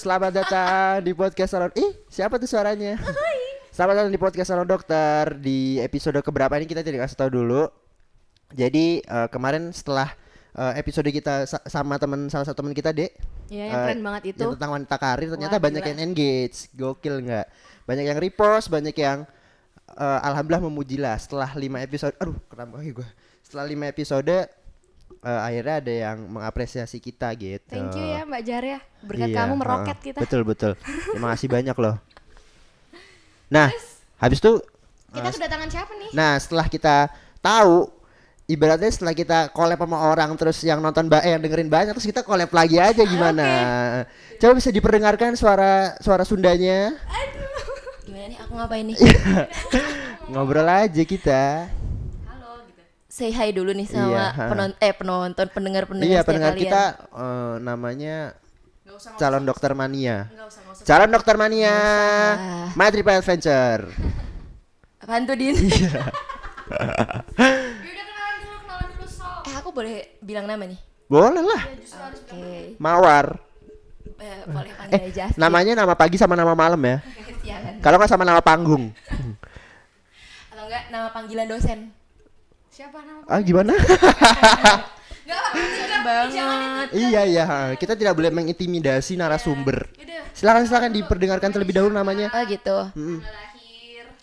selamat datang di podcast salon. Ih, siapa tuh suaranya? Selamat datang di podcast salon dokter. Di episode keberapa ini kita tidak kasih tahu dulu. Jadi eh, kemarin setelah eh, episode kita sa- sama teman salah satu teman kita, Dek. Iya, yang eh, keren banget itu. yang tentang wanita karir ternyata Wah, banyak gila. yang engage. Gokil nggak? Banyak yang repost, banyak yang eh, alhamdulillah memuji lah setelah 5 episode. Aduh, kenapa lagi gua? Setelah 5 episode eh, akhirnya ada yang mengapresiasi kita gitu. Thank you ya Mbak Jar ya. Berkat Iya, kamu meroket heeh. kita. Betul betul. Terima kasih banyak loh. Nah, habis itu Kita eh, kedatangan siapa nih? nah setelah kita tahu ibaratnya setelah kita collab sama orang terus yang nonton ba eh, yang dengerin banyak terus kita collab lagi aja gimana? Coba bisa diperdengarkan suara suara Sundanya? Gimana nih aku ngapain nih? Ngobrol aja kita. Say hi dulu nih Iya, sama ha. penon eh penonton, pendengar-pendengar Iya, pendengar kalian. kita eh, namanya calon dokter mania. Calon dokter mania. usah. My Triple Adventure. Apaan tuh Din? Iya. eh aku boleh bilang nama nih? Boleh lah. Oke. Mawar. Eh, boleh panggil Eh, aja. namanya nama pagi sama nama malam ya. Kalau nggak sama nama panggung. Atau enggak nama panggilan dosen? Siapa nama? Ah gimana? Keren banget. iya iya, kita tidak boleh mengintimidasi narasumber. Silakan silakan diperdengarkan terlebih dahulu namanya. Oh gitu. Mm.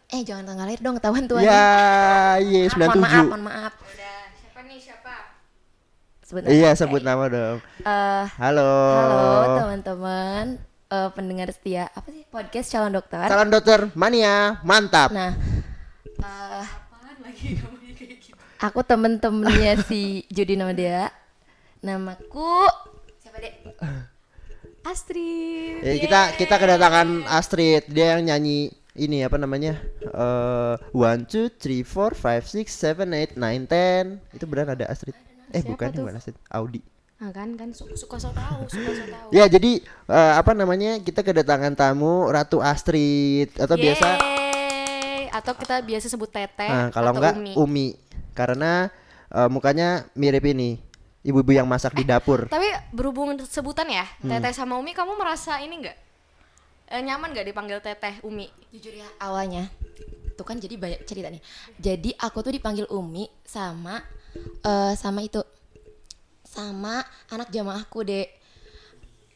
Eh jangan tanggal lahir dong, ketahuan tuh. Ya, iya Mohon maaf, 97. mohon maaf. Siapa nih siapa? Sebut Iya, nama. sebut nama dong. Eh, Halo. halo teman-teman eh, pendengar setia apa sih podcast calon dokter. Calon dokter mania, mantap. Nah, eh, aku temen-temennya si Judi nama dia. Namaku siapa dek? Astrid. Eh, kita kita kedatangan Astrid, dia yang nyanyi ini apa namanya? Eh one two three four five six seven eight nine ten. Itu benar ada Astrid. Eh bukan, tuh? bukan Astrid. Audi. Nah, kan kan suka suka so tahu, suka so tahu. Ya jadi eh, apa namanya kita kedatangan tamu Ratu Astrid atau biasa Yeay. atau kita biasa sebut Teteh nah, kalau atau enggak Umi. Umi. Karena eh, mukanya mirip ini ibu-ibu yang masak di dapur. Tapi berhubung sebutan ya, Hmm. Teteh sama Umi kamu merasa ini enggak? Eh, nyaman gak dipanggil Teteh Umi? Jujur ya awalnya tuh kan jadi banyak cerita nih. Jadi aku tuh dipanggil Umi sama eh sama itu sama anak jamaahku dek.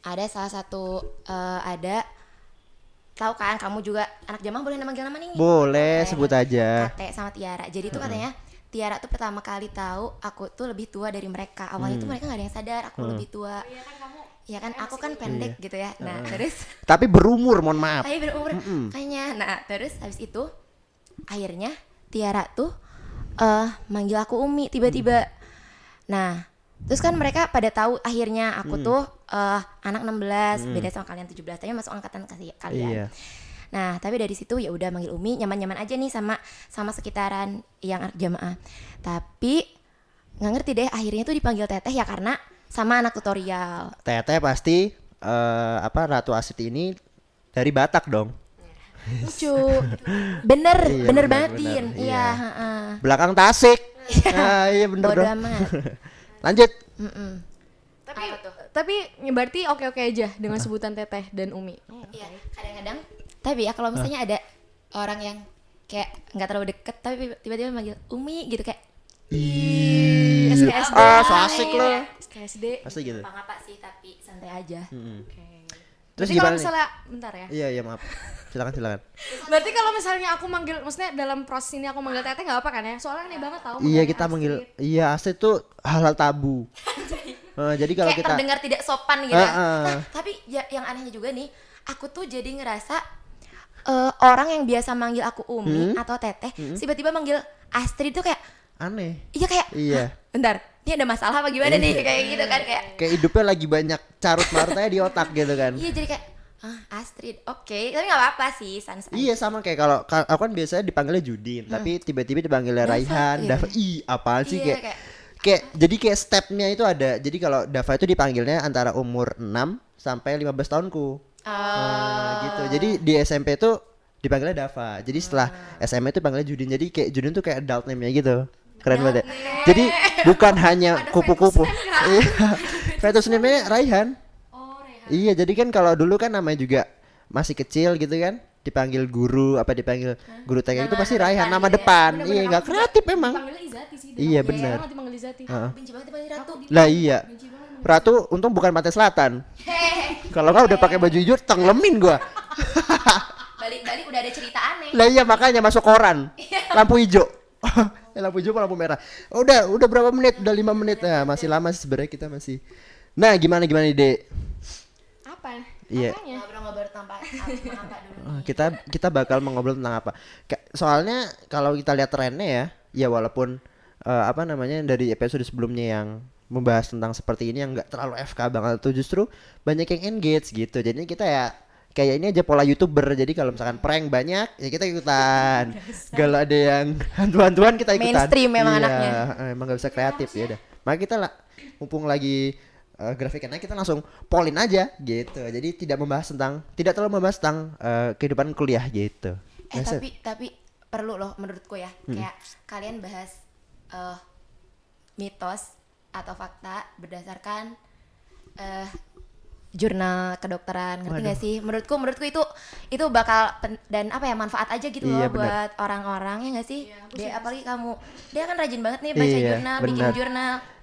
Ada salah satu eh, ada tahu kan kamu juga anak jamaah boleh manggil nama nih? Boleh Boleh. sebut aja. Kate sama Tiara. Jadi tuh katanya Tiara tuh pertama kali tahu aku tuh lebih tua dari mereka. Awalnya tuh mereka nggak ada yang sadar aku lebih tua. Iya kan kamu? Iya kan aku kan pendek gitu ya. Nah terus Tapi berumur, mohon maaf. Ayo berumur kayaknya. Nah terus habis itu akhirnya Tiara tuh eh manggil aku Umi tiba-tiba. Nah terus kan mereka pada tahu akhirnya aku tuh eh anak 16 beda sama kalian 17 tapi masuk angkatan kasih kalian. Iya. Nah, tapi dari situ ya udah manggil Umi nyaman-nyaman aja nih sama sama sekitaran yang jamaah. Tapi nggak ngerti deh akhirnya tuh dipanggil Teteh ya karena sama anak tutorial. Teteh pasti eh, apa Ratu Astrid ini dari Batak dong. Lucu. Bener, Iya, bener bener, banget. Din. Iya. Iya, heeh. Belakang Tasik. Ah, iya bener Bodo dong. Lanjut. Mm-mm. Tapi tapi berarti oke-oke aja dengan sebutan Teteh dan Umi. Iya, kadang-kadang. Tapi ya kalau misalnya ada orang yang kayak nggak terlalu deket tapi tiba-tiba manggil Umi gitu kayak Ih, SKSD. ah, so asik lo. SKSD. Pasti gitu. apa apa sih tapi santai aja. Oke. Terus Berarti kalau nih? misalnya bentar ya. Iya, iya maaf. Silakan, silakan. Berarti kalau misalnya aku manggil maksudnya dalam proses ini aku manggil Teteh nggak apa kan ya? Soalnya aneh banget tahu. Iya, kita Astrid. manggil iya Astrid tuh hal-hal tabu. Eh, jadi kalau kayak kita terdengar tidak sopan gitu. ya. Heeh. Nah, tapi ya, yang anehnya juga nih, aku tuh jadi ngerasa eh, orang yang biasa manggil aku Umi Hmm? atau Teteh, tiba-tiba manggil Astrid tuh kayak aneh. iya kayak Iya. "Hah, bentar, ini ada masalah apa gimana nih kayak gitu kan kayak Kayak hidupnya lagi banyak carut marutnya di otak gitu kan. iya jadi kayak ah Astrid oke tapi nggak apa-apa sih sans. Iya sama kayak kalau ka- aku kan biasanya dipanggilnya Judin, tapi tiba-tiba dipanggilnya Dava, Raihan, iya. Dava. Ih, apaan sih Iya, kayak, kayak- kayak jadi kayak stepnya itu ada. Jadi kalau Dava itu dipanggilnya antara umur 6 sampai 15 tahunku. Nah, gitu. Jadi di SMP itu dipanggilnya Dava. Jadi setelah SMA itu dipanggilnya Judin. Jadi kayak Judin tuh kayak adult name-nya gitu. Keren banget. ya. Jadi bukan hanya kupu-kupu. Iya. Fetus name-nya Raihan. Oh, Rehan. Iya, jadi kan kalau dulu kan namanya juga masih kecil gitu kan, dipanggil guru apa dipanggil guru TK itu pasti Raihan nama gitu ya. depan. Bener-bener Iya, aku nggak juga kreatif emang. Izati sih. Iya, Aku bener. banget dipanggil Izati. Heeh. benci banget dipanggil ratu Lah iya. Benci. Ratu untung bukan Pantai Selatan. Kalau nggak udah pakai baju hijau tenglemin gua. balik-balik udah ada cerita aneh Lah iya makanya masuk koran. Lampu hijau. Eh, lampu hijau lampu merah? Udah, udah berapa menit? Udah lima menit. Nah, masih lama sih sebenarnya kita masih. Nah, gimana gimana nih, Dek? Apa? Iya. Apanya? ngobrol-ngobrol tanpa apa dulu Oh, kita kita bakal mengobrol tentang apa? Soalnya kalau kita lihat trennya ya, ya walaupun eh, apa namanya dari episode sebelumnya yang membahas tentang seperti ini yang nggak terlalu FK banget tuh justru banyak yang engage gitu. Jadi kita ya kayak ini aja pola youtuber. Jadi kalau misalkan prank banyak ya kita ikutan. Kalau ada yang hantu-hantuan kita ikutan. Mainstream memang Iya, anaknya. eh, Emang gak bisa kreatif ya udah. Maka kita lah mumpung lagi eh, grafiknya kita langsung polin aja gitu. Jadi tidak membahas tentang tidak terlalu membahas tentang eh, kehidupan kuliah gitu. eh Biasa. tapi tapi perlu loh menurutku ya kayak kalian bahas eh, mitos atau fakta berdasarkan eh jurnal kedokteran ngerti gak sih menurutku menurutku itu itu bakal pen- dan apa ya manfaat aja gitu Iya, loh bener. buat orang-orang ya gak sih Iya, dia apalagi kamu dia kan rajin banget nih baca Iya, jurnal bikin bener. jurnal kan kamu.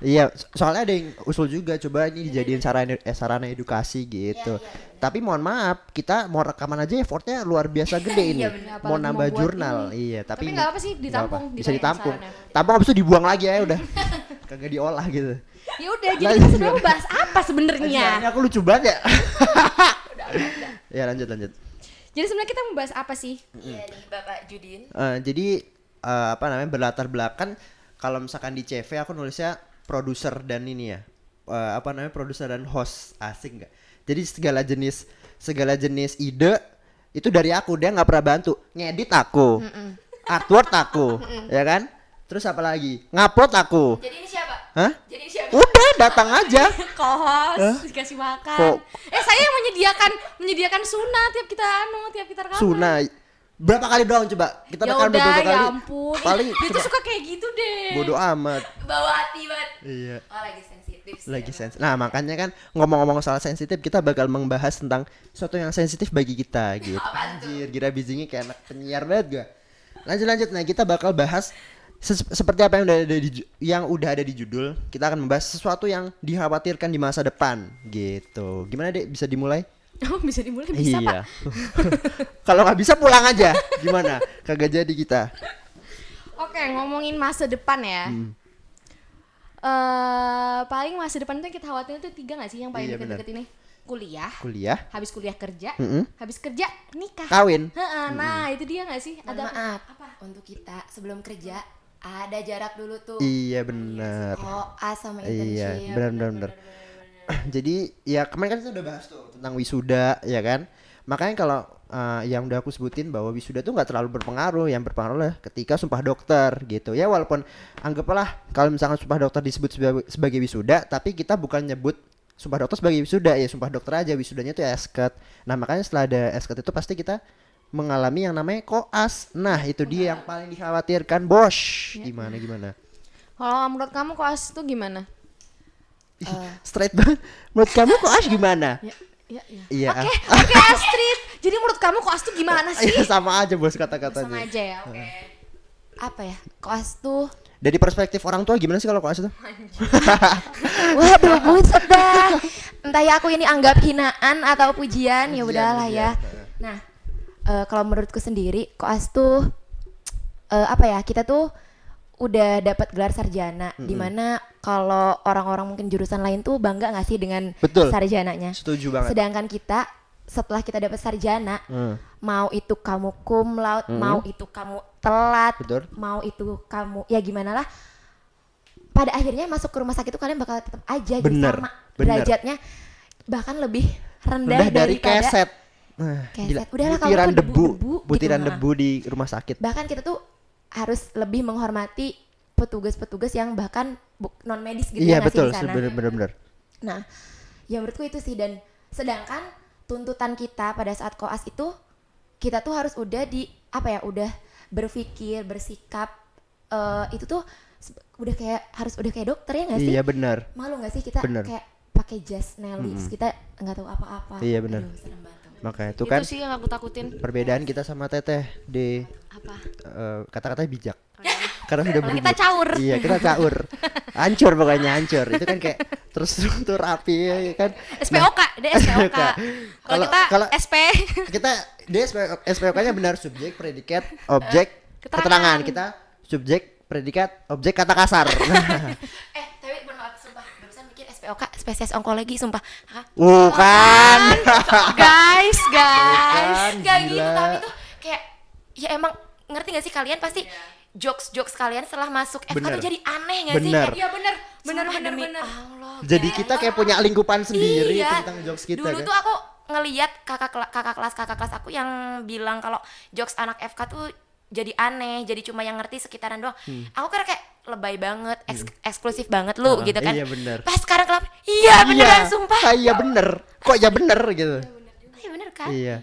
Iya, so- soalnya ada yang usul juga coba ini dijadiin sarana eh, sarana edukasi gitu. Tapi mohon maaf, kita mau rekaman aja effortnya luar biasa gede ini. Iya, bener. mau Apalagi nambah mau buat jurnal, ini. iya. Tapi, Tapi ini- nggak apa sih, ditampung, Bisa ditanya ditampung. sarannya. Tampung habis itu dibuang lagi ya udah. Kagak diolah gitu. Ya udah, jadi Lah, kita iya. sebenarnya mau bahas apa Ini sebenarnya? aku lucu banget ya. ya lanjut lanjut. Jadi sebenarnya kita mau bahas apa sih? iya nih bapak Judin Eh, jadi eh, apa namanya berlatar belakang kalau misalkan di CV aku nulisnya produser dan ini ya. Eh, apa namanya produser dan host. Asing nggak? Jadi segala jenis segala jenis ide itu dari aku. Dia nggak pernah bantu. Ngedit aku. Artwork aku. Ya kan? Terus apa lagi? Ngupload aku. Jadi ini siapa? Hah? Jadi siapa? Udah datang aja. Kohos, dikasih makan. Kok- Eh saya yang menyediakan menyediakan sunah tiap kita anu, tiap kita rekaman. Suna berapa kali doang coba kita Ya rekam udah, beberapa ya kali ampun. paling Dia tuh cuma suka kayak gitu deh. bodoh amat bawa hati banget iya oh lagi sensitif sih lagi sensitif. Nah makanya kan ngomong-ngomong soal sensitif kita bakal membahas tentang sesuatu yang sensitif bagi kita gitu. Anjir, gira bijinya kayak anak penyiar banget gua. Lanjut lanjut. Nah kita bakal bahas ses- seperti apa yang udah ada di yang udah ada di judul. Kita akan membahas sesuatu yang dikhawatirkan di masa depan gitu. Gimana dek? Bisa dimulai? Oh, bisa dimulai bisa, Pak. iya. Kalau nggak bisa pulang aja. Gimana? Kagak jadi kita. Oke, ngomongin masa depan ya. Hmm. Eh, paling masa depan tuh yang kita khawatirin tuh tiga gak sih yang paling Iya, deket-deket ini? Kuliah, Kuliah, habis kuliah kerja, Mm-mm. habis kerja nikah. kawin. Heeh, nah itu dia gak sih? Ada maaf untuk kita sebelum kerja ada jarak dulu tuh Iya bener. koas sama Iya, internship benar benar benar. Jadi ya kemarin kan kita udah bahas tuh tentang wisuda ya kan. Makanya kalau uh, yang udah aku sebutin bahwa wisuda tuh nggak terlalu berpengaruh, yang berpengaruh lah ketika sumpah dokter gitu. Ya walaupun anggaplah kalau misalkan sumpah dokter disebut sebagai, sebagai wisuda, tapi kita bukan nyebut sumpah dokter sebagai wisuda ya sumpah dokter aja wisudanya tuh esket. Nah makanya setelah ada esket itu pasti kita mengalami yang namanya koas. Nah itu dia yang paling dikhawatirkan bos. Gimana gimana? Kalau menurut kamu koas tuh gimana? Ih, straight banget. Menurut kamu koas gimana? Ya, ya, ya. Iya. Oke, oke Astrid. Jadi menurut kamu koas tuh gimana sih? Iya sama aja bos Sama kata-katanya. aja ya, oke. apa ya koas tuh Dari perspektif orang tua gimana sih kalau koas itu? waduh buset dah entah ya aku ini anggap hinaan atau pujian ya udahlah ya nah eh, kalau menurutku sendiri koas tuh eh, apa ya kita tuh udah dapat gelar sarjana di mana kalau orang-orang mungkin jurusan lain tuh bangga nggak sih dengan Betul. sarjananya Setuju banget. sedangkan kita setelah kita dapat sarjana Hmm. mau itu kamu cum laude, Hmm. mau itu kamu telat, Betul. mau itu kamu ya gimana lah. Pada akhirnya masuk ke rumah sakit itu kalian bakal tetap aja gitu Bener, sama bener. derajatnya bahkan lebih rendah, Rendah dari keset. Nah, Keset. gila. Udahlah, tuh debu, debu-debu gitu, butiran nah. debu di rumah sakit. bahkan kita tuh harus lebih menghormati petugas-petugas yang bahkan non medis gitu iya ya betul, di sana. bener-bener. Nah, ya menurutku itu sih dan sedangkan tuntutan kita pada saat koas itu kita tuh harus udah di apa ya udah berpikir bersikap eh, itu tuh udah kayak harus udah kayak dokter ya nggak sih? Iya benar. Malu nggak sih kita Bener. kayak pakai jas Nelix kita nggak tahu apa-apa Iya, benar. Makanya itu Itu kan sih yang aku takutin. perbedaan kita sama Teteh di Apa? eh, kata-katanya bijak. Karena sudah berubah. kita caur. Iya, kita caur. Hancur pokoknya hancur. Itu kan kayak terstruktur rapi ya kan. SPOK, dia SPOK. Kalau Kalau- kita kalau- SP. kita dia SPOK-nya benar subjek, predikat, objek, Keterangan. keterangan. Kita subjek, predikat, objek, kata kasar. Nah, eh tapi benar sumpah mikir SPOK spesies onkologi sumpah Hah? Bukan. guys, guys. Bukan, Gak gitu gila. tapi tuh kayak ya emang ngerti gak sih kalian pasti jokes jokes kalian setelah masuk FK Bener. tuh jadi aneh gak sih Bener. Kayak, Iya bener, bener sumpah bener bener. Allah, Jadi kayak- kita kayak punya lingkupan sendiri Iya. tentang jokes kita Dulu kan. tuh aku ngeliat kakak kakak kelas kakak kelas aku yang bilang kalau jokes anak FK tuh jadi aneh, jadi cuma yang ngerti sekitaran doang. Aku kira kayak lebay banget, eks- eksklusif banget lu Ah, gitu kan. iya, bener. Pas sekarang kelap, iya beneran sumpah. Ah, iya bener. Kok ya bener gitu. Iya bener kan? Iya.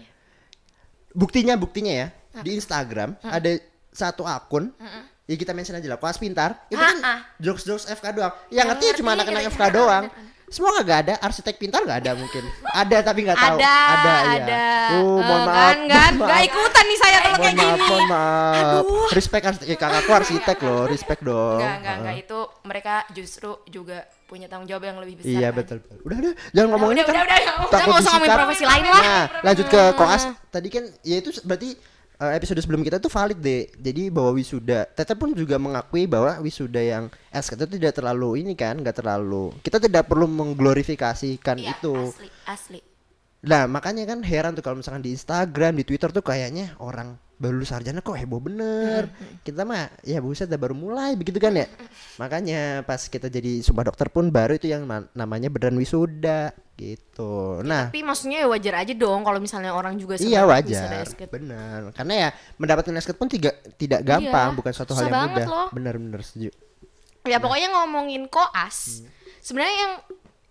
Buktinya buktinya ya di Instagram ada satu akun. Ya kita mention aja lah, kelas pintar. Itu kan Ah, ah. jokes-jokes FK doang. Yang ngerti ya ngerti cuma anak-anak kira-kira. FK doang. Semua kagak ada, arsitek pintar gak ada mungkin. Ada tapi nggak tahu. Ada, ada, ya. ada. Oh, mohon Eh, maaf. Kan, kan, mohon gak maaf. ikutan nih saya kalau Mohon kayak maaf, gini. mohon maaf. Respect arsitek, eh, kakakku arsitek loh, respect dong. Enggak, enggak, enggak itu mereka justru juga punya tanggung jawab yang lebih besar. Iya kan? betul. betul. Udah udah jangan ngomongin udah, kan. udah, udah, udah. takut Udah, nggak usah ngomongin disikat. profesi lain lah. Nah, lanjut ke koas. Tadi kan ya itu berarti eh, episode sebelum kita tuh valid deh. Jadi bahwa wisuda, Tete pun juga mengakui bahwa wisuda yang SK itu tidak terlalu ini kan, nggak terlalu. Kita tidak perlu mengglorifikasikan Iya, itu. asli, asli. Nah makanya kan heran tuh kalau misalkan di Instagram, di Twitter tuh kayaknya orang baru lulus sarjana kok heboh bener. Kita mah ya buset dah baru mulai begitu kan ya. Makanya pas kita jadi sumpah dokter pun baru itu yang ma- namanya beneran wisuda gitu. Nah Tapi maksudnya ya wajar aja dong kalau misalnya orang juga iya wajar, benar. Karena ya mendapatkan esket pun tidak tidak gampang, Iya, bukan suatu hal yang mudah. loh. Benar-benar setuju. Ya pokoknya ngomongin Hmm. koas. Sebenarnya yang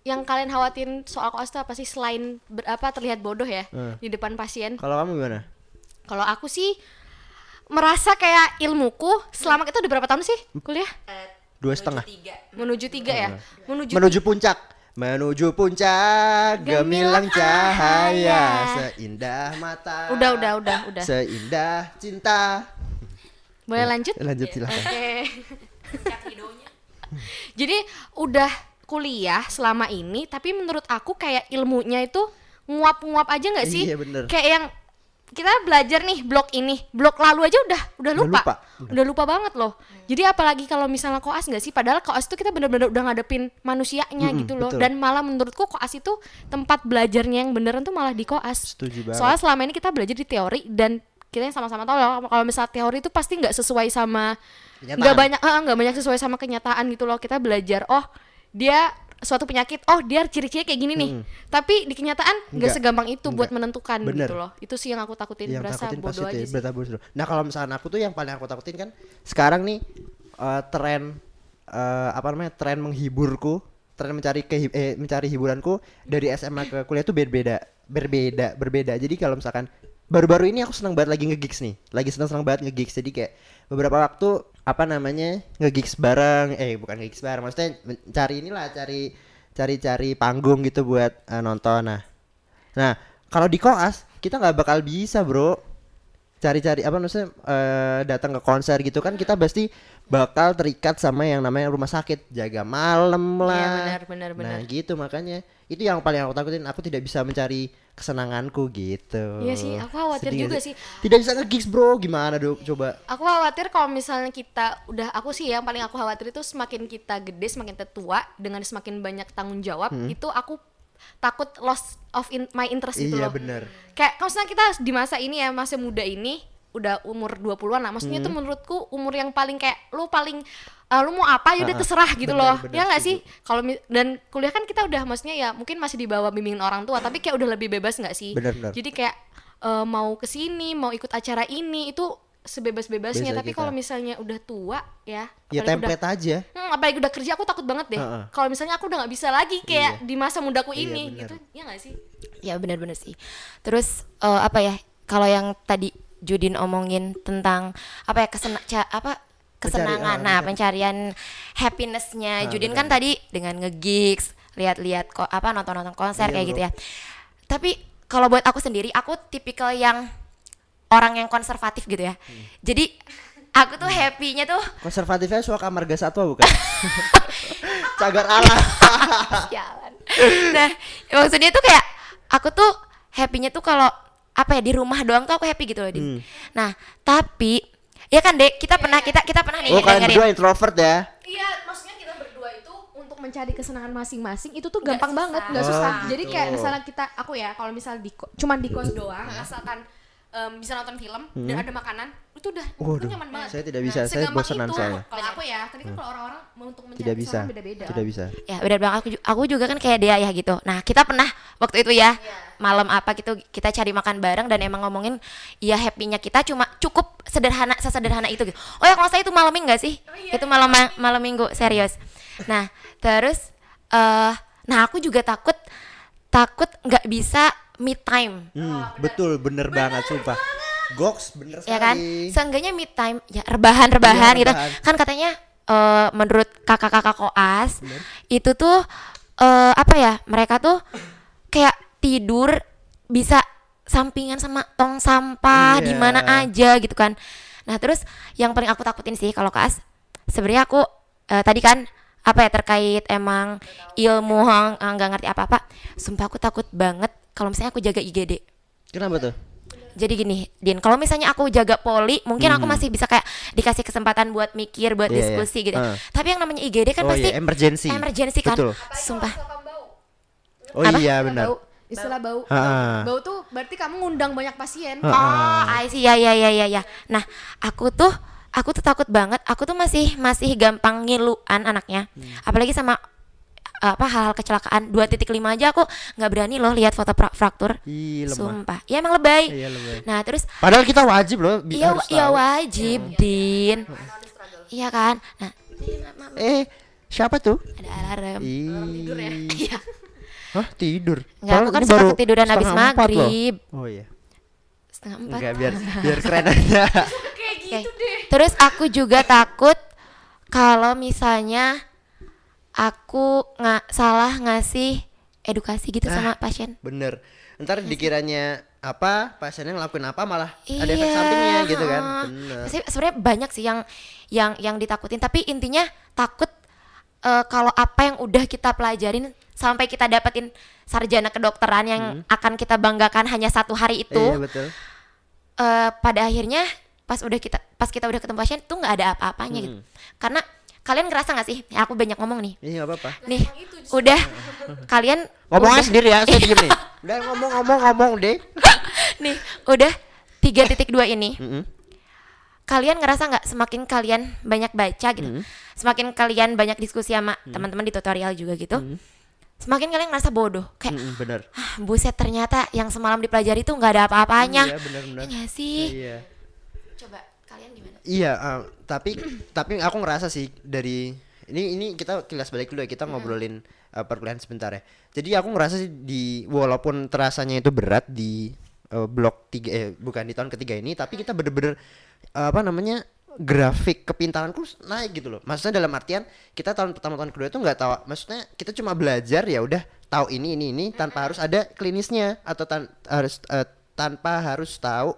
yang kalian khawatirin soal koas itu apa sih selain berapa terlihat bodoh ya Hmm. di depan pasien? Kalau kamu gimana? Kalau aku sih merasa kayak ilmuku selama itu udah berapa tahun sih kuliah? Dua setengah. Menuju tiga ya? Menuju, menuju puncak menuju puncak gemilang cahaya seindah mata Udah, udah, udah, udah. seindah cinta Boleh lanjut? lanjut silakan Oke. Jadi udah kuliah selama ini, tapi menurut aku kayak ilmunya itu nguap-nguap aja nggak sih? Iya, bener. Kayak yang kita belajar nih blok ini, blok lalu aja udah udah Udah lupa, lupa. udah lupa banget loh. Jadi apalagi kalau misalnya koas nggak sih? Padahal koas itu kita bener-bener udah ngadepin manusianya Mm-mm, gitu loh. betul. Dan malah menurutku koas itu tempat belajarnya yang beneran tuh malah di koas. setuju banget Soalnya selama ini kita belajar di teori dan kita yang sama-sama tahu ya kalau misalnya teori itu pasti nggak sesuai sama nggak banyak nggak banyak sesuai sama kenyataan gitu loh kita belajar oh dia suatu penyakit oh dia ciri-ciri kayak gini nih tapi di kenyataan nggak segampang itu buat nggak. menentukan Bener. gitu loh itu sih yang aku takutin yang berasa takutin bodoh itu aja ya, sih bodoh. Nah kalau misalkan aku tuh yang paling aku takutin kan sekarang nih eh, tren eh, apa namanya tren menghiburku, tren mencari kehi- eh, mencari hiburanku dari SMA ke kuliah tuh berbeda, berbeda, berbeda. Jadi kalau misalkan baru-baru ini aku senang banget lagi nge-gigs nih, lagi senang-senang banget nge-gigs. Jadi kayak beberapa waktu apa namanya nge-gigs bareng, eh bukan nge-gigs bareng, maksudnya mencari inilah, cari cari-cari panggung gitu buat eh, nonton. Nah, Nah, kalau di koas kita nggak bakal bisa, Bro. Cari-cari apa maksudnya eh, datang ke konser gitu kan kita pasti bakal terikat sama yang namanya rumah sakit, jaga malam Iya, lah. benar, benar, Nah, benar. gitu makanya itu yang paling aku takutin, aku tidak bisa mencari kesenanganku gitu. Iya sih, aku khawatir Sedih juga sih. Tidak bisa nge-gigs, Bro. Gimana, Dok? Coba. aku khawatir kalau misalnya kita udah aku sih yang paling aku khawatir itu semakin kita gede semakin tua dengan semakin banyak tanggung jawab Hmm. itu aku takut loss of in- my interest gitu Iya, loh bener. kayak kalau misalnya kita di masa ini ya masa muda ini udah umur 20-an lah maksudnya Hmm. itu menurutku umur yang paling kayak lu paling eh, lu mau apa ya udah Ah, ah. terserah gitu Bener, loh bener, ya nggak sih kalau dan kuliah kan kita udah maksudnya ya mungkin masih di bawah bimbingan orang tua tapi kayak udah lebih bebas nggak sih Bener, bener. jadi kayak eh, mau ke sini mau ikut acara ini itu sebebas-bebasnya Bebas tapi kalau misalnya udah tua ya Ya apalagi udah- template aja. Hmm, apalagi udah kerja aku takut banget deh. Heeh. Kalau misalnya aku udah nggak bisa lagi kayak di masa mudaku Iya, ini bener. gitu. Ya nggak sih? Ya benar-benar sih. Terus eh, apa ya? Kalau yang tadi Judin omongin tentang apa ya kesena apa kesenangan, ah, nah pencarian happinessnya Ah, Judin benar. kan tadi dengan nge-gigs lihat-lihat kok apa nonton-nonton konser Iya, kayak bro. gitu ya tapi kalau buat aku sendiri aku tipikal yang orang yang konservatif gitu ya Hmm. jadi aku tuh happy-nya tuh Konservatifnya suaka marga satwa bukan? Cagar alam. Nah, maksudnya tuh kayak aku tuh happy-nya tuh kalau apa ya di rumah doang tuh aku happy gitu loh, Din. Hmm. Nah, tapi ya kan, Dek, kita pernah kita kita pernah nih Oh kalian dengerin. berdua introvert ya? Iya, maksudnya kita berdua itu untuk mencari kesenangan masing-masing itu tuh gampang susah. banget, nggak Oh, susah. gitu. Jadi kayak misalnya kita, aku ya, kalau misal di cuman di kos doang, asalkan em, bisa nonton film dan ada makanan, itu udah itu Waduh, nyaman banget. saya tidak bisa, saya segampang bosenan itu. soalnya. Kalau aku ya, tadi kan kalau orang-orang mau untuk mencari Tidak bisa. beda-beda. Tidak bisa. Ya, benar banget aku ju- aku juga kan kayak dia ya gitu. Nah, kita pernah waktu itu ya malam apa gitu kita cari makan bareng dan emang ngomongin ya happy-nya kita cuma cukup sederhana sesederhana itu gitu. Oh ya kalau saya itu malam minggu sih? itu malam ma- malam minggu serius. Nah, terus eh nah aku juga takut takut nggak bisa me time. Hmm, betul, bener, banget, sumpah. Goks, bener sekali. ya kan seenggaknya mid time ya rebahan rebahan Iya, gitu rebahan. kan katanya eh, menurut kakak-kakak koas itu tuh eh, apa ya mereka tuh kayak tidur bisa sampingan sama tong sampah di Iya. mana aja gitu kan nah terus yang paling aku takutin sih kalau koas sebenarnya aku eh, tadi kan apa ya terkait emang ilmu ah, nggak ngerti apa-apa sumpah aku takut banget kalau misalnya aku jaga IGD Kenapa tuh? jadi gini, Din, kalau misalnya aku jaga poli, mungkin aku masih bisa kayak dikasih kesempatan buat mikir, buat Hmm. Iya, iya. diskusi gitu. Ah. Tapi yang namanya IGD kan oh pasti iya, emergency. emergency kan. Betul. Sumpah. Oh Apa? iya, Istilah benar. Bau, istilah bau. Ha-ha. Bau tuh berarti kamu ngundang banyak pasien. Ha. Oh, I see. Ya ya ya ya ya. Nah, aku tuh aku tuh takut banget. Aku tuh masih masih gampang ngiluan anaknya. Hmm. Apalagi sama apa hal-hal kecelakaan 2.5 aja aku nggak berani loh lihat foto pra- fraktur. Ih, lemah. Sumpah. Ya emang lebay. Iya, lebay. Nah, terus Padahal kita wajib loh, bi- Iya, harus iya tahu. wajib, Din. Iya kan? Nah, Eh, siapa tuh? ada alarm. Ih. Iya. Hah, tidur. Enggak, aku kan suka baru ketiduran habis empat loh. maghrib. Oh iya. Setengah empat. Enggak biar biar keren aja. Oke. Terus aku juga takut kalau misalnya aku nggak salah ngasih edukasi gitu sama pasien. Bener. Ntar dikiranya apa, pasiennya ngelakuin apa malah ada efek Iya, sampingnya gitu kan. Bener. Se- Sebenarnya banyak sih yang yang yang ditakutin, tapi intinya takut eh, kalau apa yang udah kita pelajarin sampai kita dapetin sarjana kedokteran yang akan kita banggakan hanya satu hari itu, Hmm. Iya betul. eh, pada akhirnya pas udah kita pas kita udah ketemu pasien tuh nggak ada apa-apanya gitu. Hmm. Karena kalian ngerasa nggak sih? Ya, aku banyak ngomong nih. Iya nggak apa-apa. Nih, udah kalian Ngomongnya udah- sendiri ya, saya diem nih. Udah ngomong-ngomong ngomong deh. nih, udah 3.2 ini. Mm-mm. kalian ngerasa nggak semakin kalian banyak baca gitu, Hmm. semakin kalian banyak diskusi sama teman-teman di tutorial juga gitu, semakin kalian ngerasa bodoh. Kayak Mm-mm, bener. ah, buset ternyata yang semalam dipelajari tuh nggak ada apa-apanya. Iya bener-bener. Iya nggak sih? Iya. Iya, eh, tapi tapi aku ngerasa sih dari ini ini kita kilas balik dulu ya kita ngobrolin eh, perkuliahan sebentar ya. Jadi aku ngerasa sih di walaupun terasanya itu berat di eh, blok tiga eh bukan di tahun ketiga ini, tapi kita bener-bener eh, apa namanya grafik kepintaranku naik gitu loh. Maksudnya dalam artian kita tahun pertama tahun kedua itu nggak tahu. Maksudnya kita cuma belajar ya udah tahu ini ini ini tanpa harus ada klinisnya atau tan- harus eh, tanpa harus tahu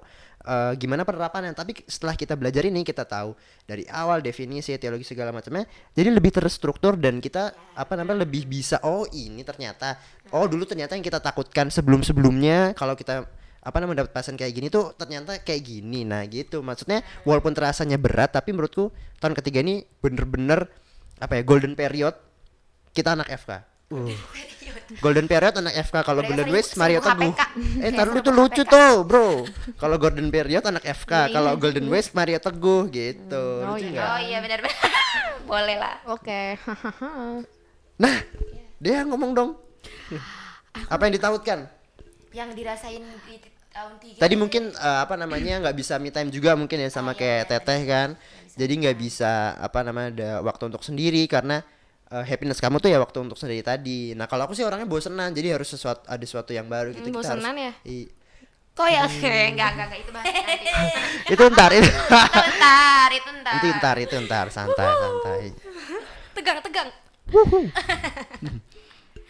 eh, gimana penerapannya. Tapi setelah kita belajar ini kita tahu dari awal definisi teologi segala macamnya jadi lebih terstruktur dan kita apa namanya lebih bisa oh ini ternyata oh dulu ternyata yang kita takutkan sebelum sebelumnya kalau kita apa namanya dapat pasien kayak gini tuh ternyata kayak gini. Nah gitu. Maksudnya walaupun terasanya berat tapi menurutku tahun ketiga ini bener-bener apa ya golden period kita anak FK Uh. Golden period anak FK kalau Golden West Mario Teguh. Eh taruh itu lucu tuh, Bro. Kalau Golden period anak FK, Iya, kalau Golden West Mario Teguh gitu. Oh, Lucu iya. nggak? Oh iya benar-benar. Boleh lah. Oke. Nah, dia ngomong dong. Apa yang ditautkan? Yang dirasain di tahun tiga. Tadi mungkin eh, apa namanya nggak bisa me time juga mungkin ya sama kayak Teteh kan. Jadi nggak bisa apa namanya ada waktu untuk sendiri karena eh, happiness kamu tuh ya waktu untuk sendiri tadi. Nah kalau aku sih orangnya bosenan jadi harus sesuatu ada sesuatu yang baru gitu. Hmm, Kita harus- bosenan ya? I- Kok ya? Hmm. enggak, enggak, enggak itu bahas nanti. itu ntar itu. itu ntar, itu ntar. itu ntar itu ntar santai santai. tegang, tegang.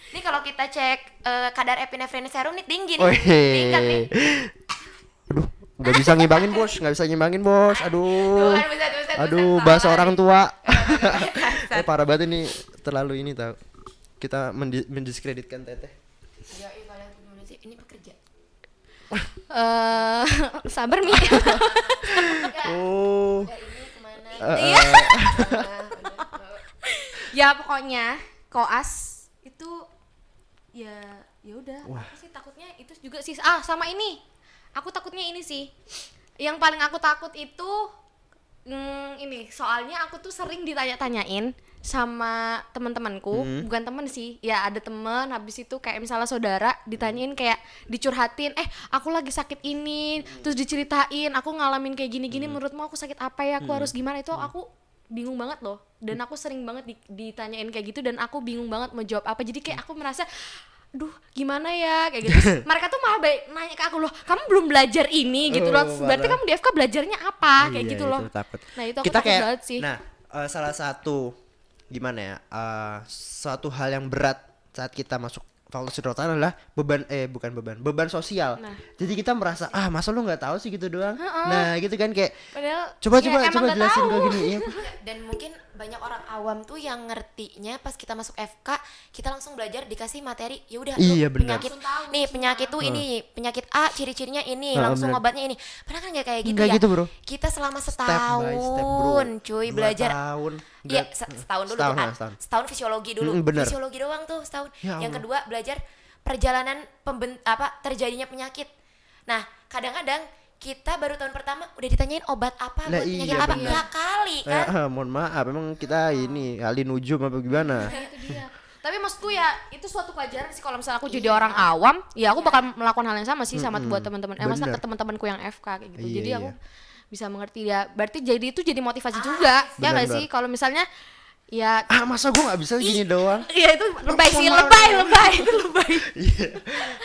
Nih kalau kita cek eh, kadar epinefrin serum nih tinggi nih. Tingkat nih. Nggak bisa ngimbangin bos, nggak bisa ngimbangin bos. Aduh, Bukan, buset, buset, aduh, buset, bahasa orang tua. Eh parah banget ini, terlalu ini tau. Kita mendi- mendiskreditkan teteh. Ya, sih? Ini pekerja. Eh, sabar mi. Oh, Ya, eh, Iya. eh, ya pokoknya koas itu ya ya udah sih takutnya itu juga sih ah sama ini aku takutnya ini sih. Yang paling aku takut itu mm, ini. Soalnya aku tuh sering ditanya-tanyain sama teman-temanku. Hmm. bukan temen sih ya ada temen habis itu kayak misalnya saudara ditanyain kayak dicurhatin eh aku lagi sakit ini. Terus diceritain aku ngalamin kayak gini-gini menurutmu aku sakit apa ya? Aku harus gimana? Itu aku bingung banget loh. Dan aku sering banget di- ditanyain kayak gitu dan aku bingung banget mau jawab apa. Jadi kayak aku merasa duh gimana ya? Kayak gitu. Terus mereka tuh malah baik nanya ke aku loh kamu belum belajar ini? Gitu loh. Oh, berarti kamu di FK belajarnya apa? Kayak iya, gitu itu loh. takut. nah itu aku Kita takut kayak, banget sih. nah eh, salah satu gimana ya, eh, suatu hal yang berat saat kita masuk fakultas kedokteran adalah beban eh bukan beban beban sosial. Nah. jadi kita merasa ah masa lu nggak tahu sih? Gitu doang. Nah gitu kan kayak padahal coba ya coba coba jelasin gue gini ya dan mungkin banyak orang awam tuh yang ngertinya pas kita masuk FK kita langsung belajar dikasih materi ya udah Iya, penyakit tahu nih penyakit tuh ini penyakit A ciri-cirinya ini Heeh, langsung benar. obatnya ini padahal kan nggak kayak gitu Nggak ya gitu, bro. kita selama step setahun step bro cuy Dua belajar tahun Iya, se- setahun dulu setahun, tuh kan. setahun. Setahun fisiologi dulu. Mm, bener. Fisiologi doang tuh setahun. Ya Yang kedua belajar perjalanan pemben apa terjadinya penyakit. Nah, kadang-kadang kita baru tahun pertama udah ditanyain obat apa Lah, buat penyakit iya, apa. Ya kali Eh, kan. ah, mohon maaf emang kita ini ahli nujum apa gimana? Nah, itu dia. Tapi maksudku ya itu suatu pelajaran sih. Kalau misalnya aku jadi orang awam ya aku bakal melakukan hal yang sama sih sama buat teman-teman eh bener. ke teman-temanku yang FK kayak gitu. Iya, jadi aku iya. bisa mengerti ya. Berarti jadi itu jadi motivasi juga ya nggak Bener, sih? Kalau misalnya ya ah masa gue nggak bisa gini doang Iya itu lebay sih, lebay, lebay, itu lebay. Iya.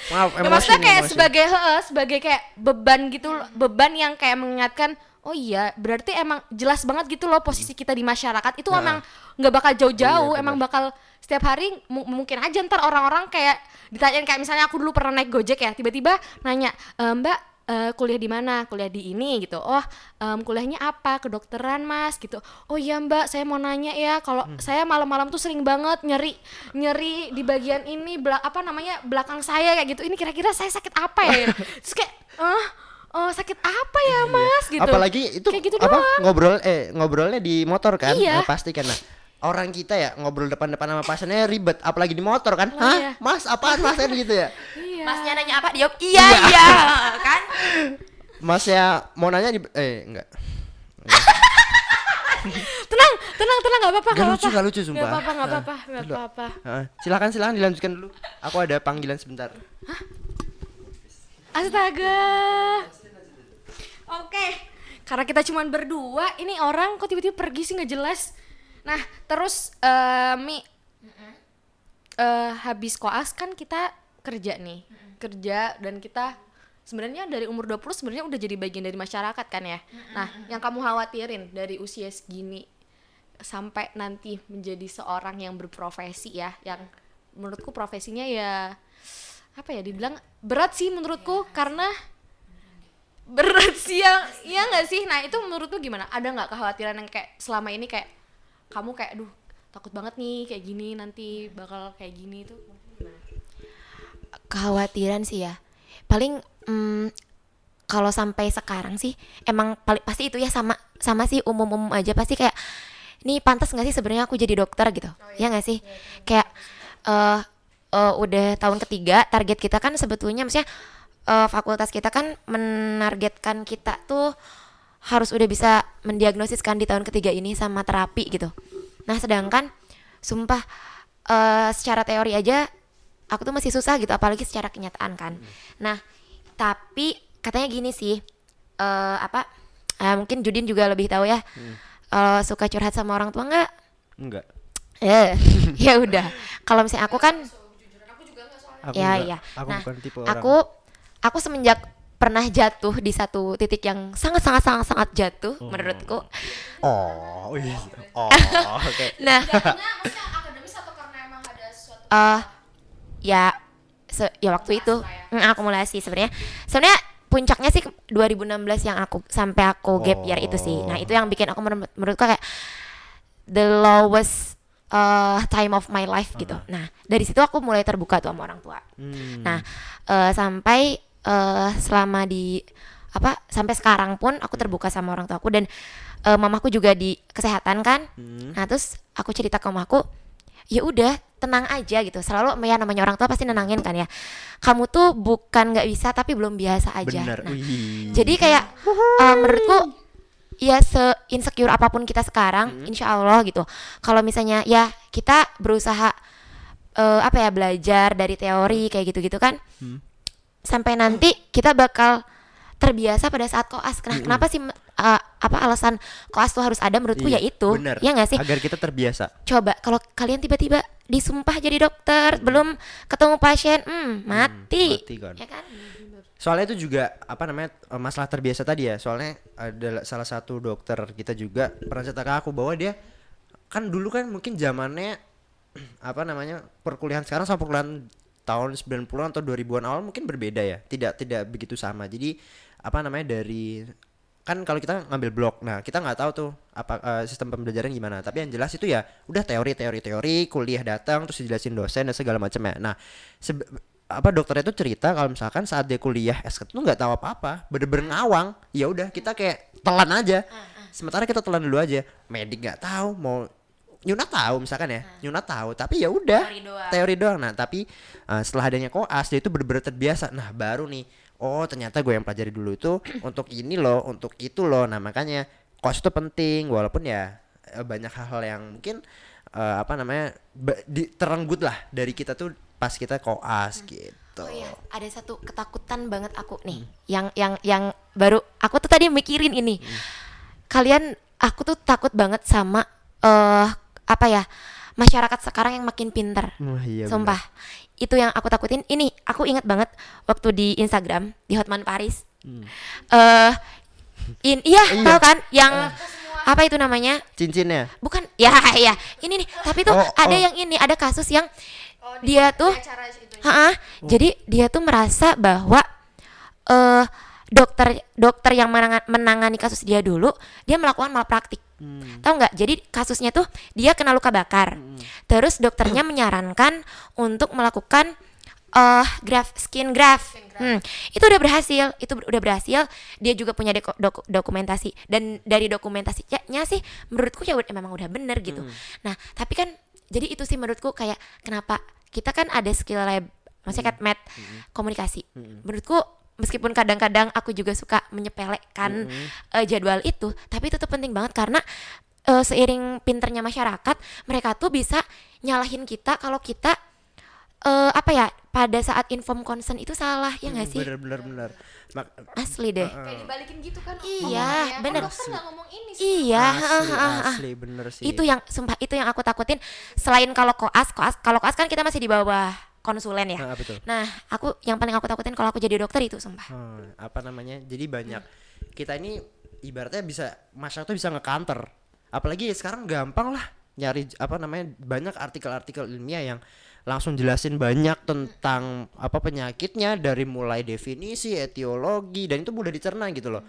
maaf Ya, emosi maksudnya nih, kayak emosi. sebagai heeh, sebagai kayak beban gitu, beban yang kayak mengingatkan, oh iya, berarti emang jelas banget gitu loh posisi kita di masyarakat itu Nah. emang nggak bakal jauh-jauh, Iya, emang bakal setiap hari mu- mungkin aja ntar orang-orang kayak ditanyain kayak misalnya aku dulu pernah naik gojek ya, tiba-tiba nanya, "E, Mbak eh, kuliah di mana? Kuliah di ini gitu. Oh, em, kuliahnya apa? Kedokteran, Mas gitu. Oh iya, Mbak, saya mau nanya ya, kalau Hmm. saya malam-malam tuh sering banget nyeri nyeri di bagian ini belak apa namanya? belakang saya kayak gitu. Ini kira-kira saya sakit apa ya? Terus kayak, "Eh, oh, sakit apa ya, Mas?" gitu. Iya. apalagi itu kayak gitu apa doang. ngobrol eh ngobrolnya di motor kan Iya. Nah, pasti kan nah orang kita ya ngobrol depan-depan sama pasiennya ribet apalagi di motor kan Oh, hah iya. mas apaan mas kan gitu ya Iya. Masnya nanya apa? Dia jawab iya, iya, kan? masnya mau nanya di eh enggak Tenang, tenang, tenang, nggak apa-apa, Gak nggak lucu, apa-apa. gak lucu, sumpah. Nggak apa-apa, nggak apa-apa, nggak apa-apa. Heeh. silakan silakan dilanjutkan dulu aku ada panggilan sebentar Astaga. Oke. Karena kita cuman berdua, ini orang kok tiba-tiba pergi sih nggak jelas. Nah, terus eh Mi eh, habis koas kan kita kerja nih. Kerja dan kita sebenarnya dari umur 20 sebenarnya udah jadi bagian dari masyarakat kan ya. Nah, yang kamu khawatirin dari usia segini sampai nanti menjadi seorang yang berprofesi ya, yang menurutku profesinya ya apa ya dibilang berat sih menurutku karena berat sih ya iya nggak sih? Nah itu menurutku gimana? Ada nggak kekhawatiran yang kayak selama ini kayak kamu kayak duh takut banget nih kayak gini nanti bakal kayak gini itu Kekhawatiran sih ya. Paling mm, kalau sampai sekarang sih emang paling pasti itu ya sama sama sih umum-umum aja. Pasti kayak nih pantas nggak sih sebenarnya aku jadi dokter? gitu. Ya nggak sih? Kayak eh eh, udah tahun ketiga target kita kan sebetulnya maksudnya eh, fakultas kita kan menargetkan kita tuh harus udah bisa mendiagnosiskan di tahun ketiga ini sama terapi gitu. Nah sedangkan sumpah eh, secara teori aja aku tuh masih susah gitu apalagi secara kenyataan kan. Nah tapi katanya gini sih eh apa eh, mungkin Judin juga lebih tahu ya Eh, suka curhat sama orang tua nggak? Enggak eh ya udah. Kalau misalnya aku kan aku ya enggak. iya aku nah bukan tipe orang. aku aku semenjak pernah jatuh di satu titik yang sangat sangat sangat sangat jatuh menurutku. Oh iya oh oke. Nah. Maksudnya akademis atau karena emang ada suatu eh ya se- ya waktu itu. mm, akumulasi sebenarnya. Sebenarnya puncaknya sih 2016 yang aku sampai aku gap year itu sih. Nah itu yang bikin aku menur- menurutku kayak the lowest uh, time of my life gitu. Nah dari situ aku mulai terbuka tuh sama orang tua. Hmm. Nah, eh, sampai eh, selama di apa sampai sekarang pun aku terbuka sama orang tuaku dan eh, mamaku juga di kesehatan kan. Hmm. Nah, terus aku cerita ke mamaku, ya udah tenang aja gitu. Selalu ya namanya orang tua pasti nenangin kan ya. Kamu tuh bukan nggak bisa tapi belum biasa aja. Bener. Nah, Wih. jadi kayak eh, menurutku ya se insecure apa pun kita sekarang, Hmm. insya Allah gitu. Kalau misalnya ya kita berusaha eh, apa ya belajar dari teori kayak gitu-gitu kan, Hmm. Sampai nanti kita bakal terbiasa pada saat koas. Nah, Hmm. kenapa sih eh, apa alasan koas tuh harus ada? Menurutku Iya, ya itu, bener. ya nggak sih? Agar kita terbiasa. Coba kalau kalian tiba-tiba disumpah jadi dokter, belum ketemu pasien, hmm, mati. mati kan. Ya kan? Soalnya itu juga apa namanya eh, masalah terbiasa tadi ya. Soalnya ada salah satu dokter kita juga pernah cerita ke aku bahwa dia kan dulu kan mungkin zamannya apa namanya perkuliahan sekarang sama perkuliahan tahun 90-an atau 2000-an awal mungkin berbeda ya. Tidak tidak begitu sama. Jadi apa namanya dari kan kalau kita ngambil blok nah kita nggak tahu tuh apa eh, sistem pembelajaran gimana. Tapi yang jelas itu ya udah teori teori teori kuliah datang terus dijelasin dosen dan segala macamnya. Nah sebe- apa dokternya itu cerita kalau misalkan saat dia kuliah S1 tuh nggak tahu apa-apa bener-bener ngawang. Ya udah kita kayak telan aja. Sementara kita telan dulu aja. Medik nggak tahu mau Yuna tahu misalkan ya. Yuna tahu tapi ya udah. Teori doang. teori doang. Nah tapi uh, setelah adanya koas dia itu bener-bener terbiasa. Nah baru nih. Oh ternyata gue yang pelajari dulu itu untuk ini loh untuk itu loh. Nah makanya koas itu penting walaupun ya eh, banyak hal-hal yang mungkin eh, apa namanya di, terenggut lah dari kita tuh pas kita koas gitu. Oh iya, ada satu ketakutan banget aku nih, yang yang yang baru aku tuh tadi mikirin ini. Kalian, aku tuh takut banget sama eh apa ya masyarakat sekarang yang makin pinter. Wah, iya Sumpah, itu yang aku takutin. Ini aku inget banget waktu di Instagram di Hotman Paris. Eh, in iya, tahu kan yang apa itu namanya? cincinnya Bukan, ya ya ini nih. Tapi tuh Oh, ada oh. yang ini, ada kasus yang dia tuh Ha-ha, Jadi dia tuh merasa bahwa eh dokter dokter yang menanga- menangani kasus dia dulu dia melakukan malpraktik. Tahu nggak? Jadi kasusnya tuh dia kena luka bakar. Terus dokternya menyarankan untuk melakukan eh graft skin graft. Hmm, itu udah berhasil, itu udah berhasil. Dia juga punya deko- doku- dokumentasi dan dari dokumentasinya sih menurutku ya udah- memang udah bener gitu. Nah, tapi kan jadi itu sih menurutku kayak kenapa kita kan ada skill lab, maksudnya kan mat komunikasi. Menurutku meskipun kadang-kadang aku juga suka menyepelekan eh, jadwal itu, tapi itu tuh penting banget karena eh, seiring pinternya masyarakat, mereka tuh bisa nyalahin kita kalau kita eh, apa ya pada saat inform consent itu salah ya nggak sih? bener bener bener Mak- Asli deh. Kayak dibalikin gitu kan Iya, ngomongnya. bener. Kan dokter nggak ngomong ini sih. Iya, asli, asli bener sih itu yang sumpah itu yang aku takutin selain kalau koas koas kalau koas kan kita masih di bawah konsulen ya. Ah, betul. nah aku yang paling aku takutin kalau aku jadi dokter itu sumpah. Hmm, apa namanya? Jadi banyak. Kita ini ibaratnya bisa masyarakat tuh bisa ngekanter. Apalagi sekarang gampang lah nyari apa namanya banyak artikel-artikel ilmiah yang langsung jelasin banyak tentang apa penyakitnya dari mulai definisi etiologi dan itu mudah dicerna gitu loh.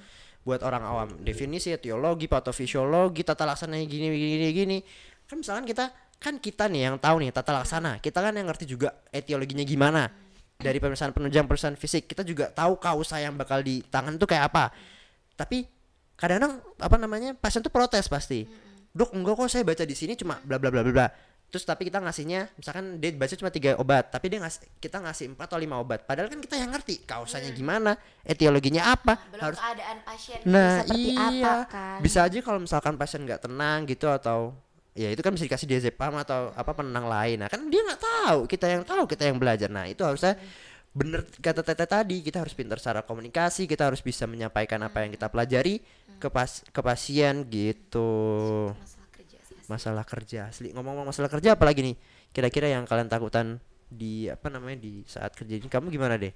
Buat orang awam definisi etiologi patofisiologi tata laksananya gini gini gini kan misalkan kita kan kita nih yang tahu nih tata laksana. Kita kan yang ngerti juga etiologinya gimana. Dari pemeriksaan penunjang pemeriksaan fisik kita juga tahu kausa yang bakal di tangan tuh kayak apa. Tapi kadang-kadang apa namanya pasien tuh protes pasti. Dok enggak kok saya baca di sini cuma bla bla bla bla bla. Terus tapi kita ngasihnya misalkan dia baca cuma tiga obat tapi dia ngasih kita ngasih empat atau lima obat. Padahal kan kita yang ngerti kausanya gimana etiologinya apa belum harus keadaan pasien nah seperti iya. apa kan? Bisa aja kalau misalkan pasien nggak tenang gitu atau ya itu kan bisa dikasih diazepam atau apa penenang lain. Nah kan dia nggak tahu. Kita yang tahu kita yang belajar. Nah itu harusnya bener kata Tete tadi kita harus pintar secara komunikasi kita harus bisa menyampaikan apa yang kita pelajari ke pas ke pasien gitu. Masalah kerja sih masalah kerja asli. Ngomong-ngomong masalah kerja apalagi nih? Kira-kira yang kalian takutan di apa namanya di saat kerja ini kamu gimana deh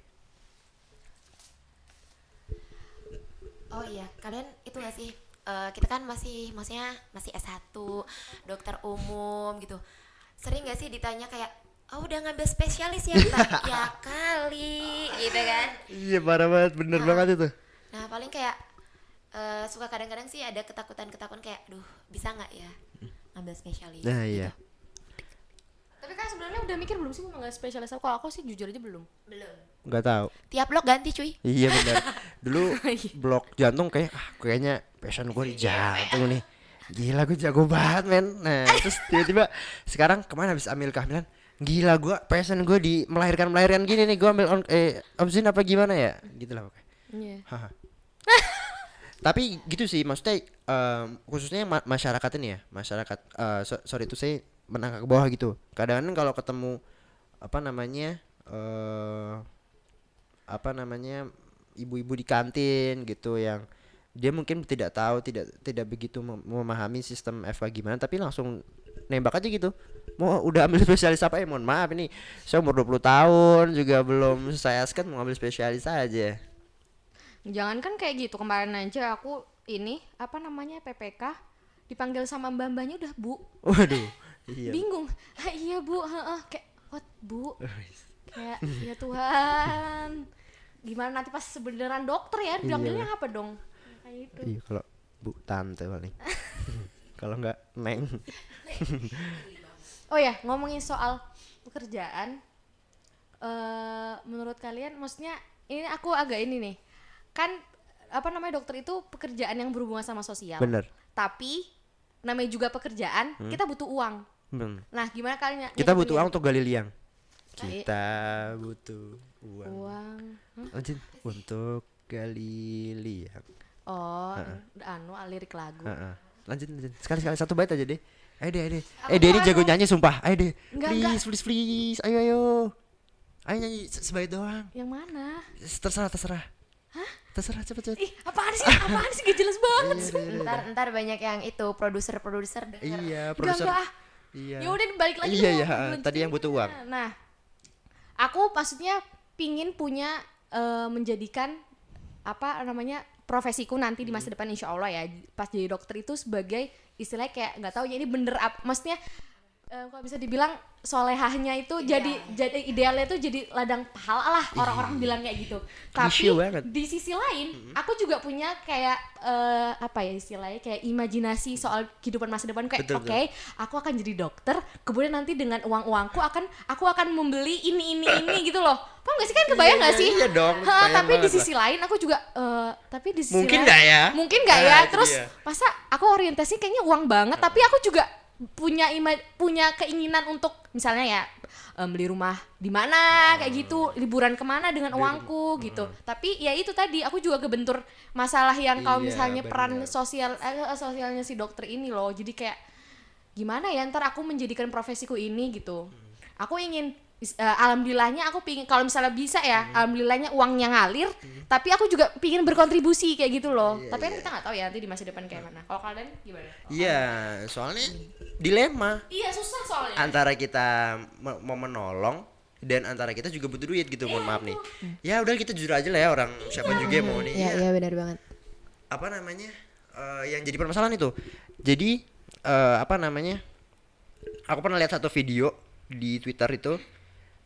oh iya kalian itu gak sih eh, kita kan masih maksudnya masih S1 dokter umum gitu. Sering gak sih ditanya kayak oh udah ngambil spesialis ya mbak ya kali gitu kan. Iya parah banget, bener banget itu. nah paling kayak eh, suka kadang-kadang sih ada ketakutan-ketakutan kayak duh bisa nggak ya ngambil spesialis? Nah iya. Tapi kan sebenarnya udah mikir belum sih mau nggak spesialis aku? Kalau aku sih jujur aja belum. belum Nggak tahu. tiap blok ganti cuy Iya bener. Dulu blok jantung kayak ah kayaknya passion gue di jantung nih. Gila gue jago banget men. Nah terus tiba-tiba sekarang ke mana habis ambil kehamilan? Gila gue passion gue di melahirkan melahirkan gini nih gue ambil on, eh opsin apa gimana ya? Gitu lah pokoknya. Iya. Haha. Tapi gitu sih maksudnya em, khususnya ma- masyarakat ini ya masyarakat eh, so- sorry itu saya menangkap ke bawah gitu. Kadang-kadang kalau ketemu apa namanya eh apa namanya ibu-ibu di kantin gitu yang dia mungkin tidak tahu tidak tidak begitu mem- memahami sistem FK gimana tapi langsung nembak aja gitu. Mau udah ambil spesialis apa? Ya mohon maaf ini saya umur 20 tahun juga belum saya askan mau ambil spesialis aja. Jangan kan kayak gitu kemarin aja aku ini apa namanya PPK dipanggil sama mbak-mbaknya udah bu. Waduh iya. Bingung. Ah, iya bu. Heeh. Kayak what bu? Kayak ya Tuhan. Gimana nanti pas sebeneran dokter ya dipanggilnya apa dong? Kayak gitu. Iya kalau bu tante paling. Kalau nggak neng. Oh ya ngomongin soal pekerjaan eh menurut kalian maksudnya ini aku agak ini nih. Kan apa namanya dokter itu pekerjaan yang berhubungan sama sosial. Bener. Tapi namanya juga pekerjaan kita butuh uang Hmm. nah gimana kalian kita butuh uang untuk gali liang. Nah, kita butuh uang. Uang. Hah? Lanjut untuk gali liang. Oh anu lirik lagu. Heeh. lanjut lanjut. Sekali sekali. Satu bait aja deh ayo deh ayo deh Aku eh dia ini jago nyanyi sumpah. Ayo deh Enggak, please enggak. please please. Ayo ayo. Ayo nyanyi se- sebait doang. Yang mana? Terserah terserah. Terserah cepet cepet. Ih apaan sih? Apaan sih? Gak jelas banget Iya, sih. deh, deh, deh. ntar ntar banyak yang itu produser produser denger. Iya enggak produser. enggak ah iya ya udah balik lagi Iya, iya, tadi yang butuh uang. nah aku maksudnya pingin punya eh, menjadikan apa namanya profesiku nanti di Hmm. masa depan insya Allah ya pas jadi dokter itu sebagai istilahnya kayak nggak tahu ya ini bener apa maksudnya eh, kalau bisa dibilang solehahnya itu jadi jadi idealnya itu jadi ladang pahala lah. Orang-orang bilang kayak gitu. Tapi di sisi lain aku juga punya kayak eh, apa ya istilahnya kayak imajinasi soal kehidupan masa depan. Kayak Betul, oke aku akan jadi dokter kemudian nanti dengan uang uangku akan aku akan membeli ini ini ini gitu loh. Paham gak sih? Kan kebayang Iya, nggak iya, sih? iya dong, Ha, tapi di sisi lain aku juga eh, tapi di sisi Mungkin lain- nggak ya? mungkin nggak Nah, ya? terus dia. masa aku orientasinya kayaknya uang banget tapi aku juga punya ima punya keinginan untuk misalnya ya em, beli rumah di mana kayak gitu liburan ke mana dengan uangku gitu. Tapi ya itu tadi aku juga kebentur masalah yang kalau Iya, misalnya peran bener. sosial eh, eh, sosialnya si dokter ini loh. Jadi kayak gimana ya ntar aku menjadikan profesiku ini gitu. Aku ingin eh, alhamdulillahnya aku pingin kalau misalnya bisa ya alhamdulillahnya uangnya ngalir tapi aku juga pingin berkontribusi kayak gitu loh. Tapi kan kita nggak tahu ya nanti di masa depan kayak mana kalau kalian gimana? Iya soalnya dilema. Iya susah soalnya. Antara kita mau menolong dan antara kita juga butuh duit gitu mohon maaf nih. ya udah kita jujur aja lah ya orang siapa juga yang mau nih. Iya ya, iya benar banget. apa namanya eh, yang jadi permasalahan itu. Jadi eh, apa namanya aku pernah lihat satu video di twitter itu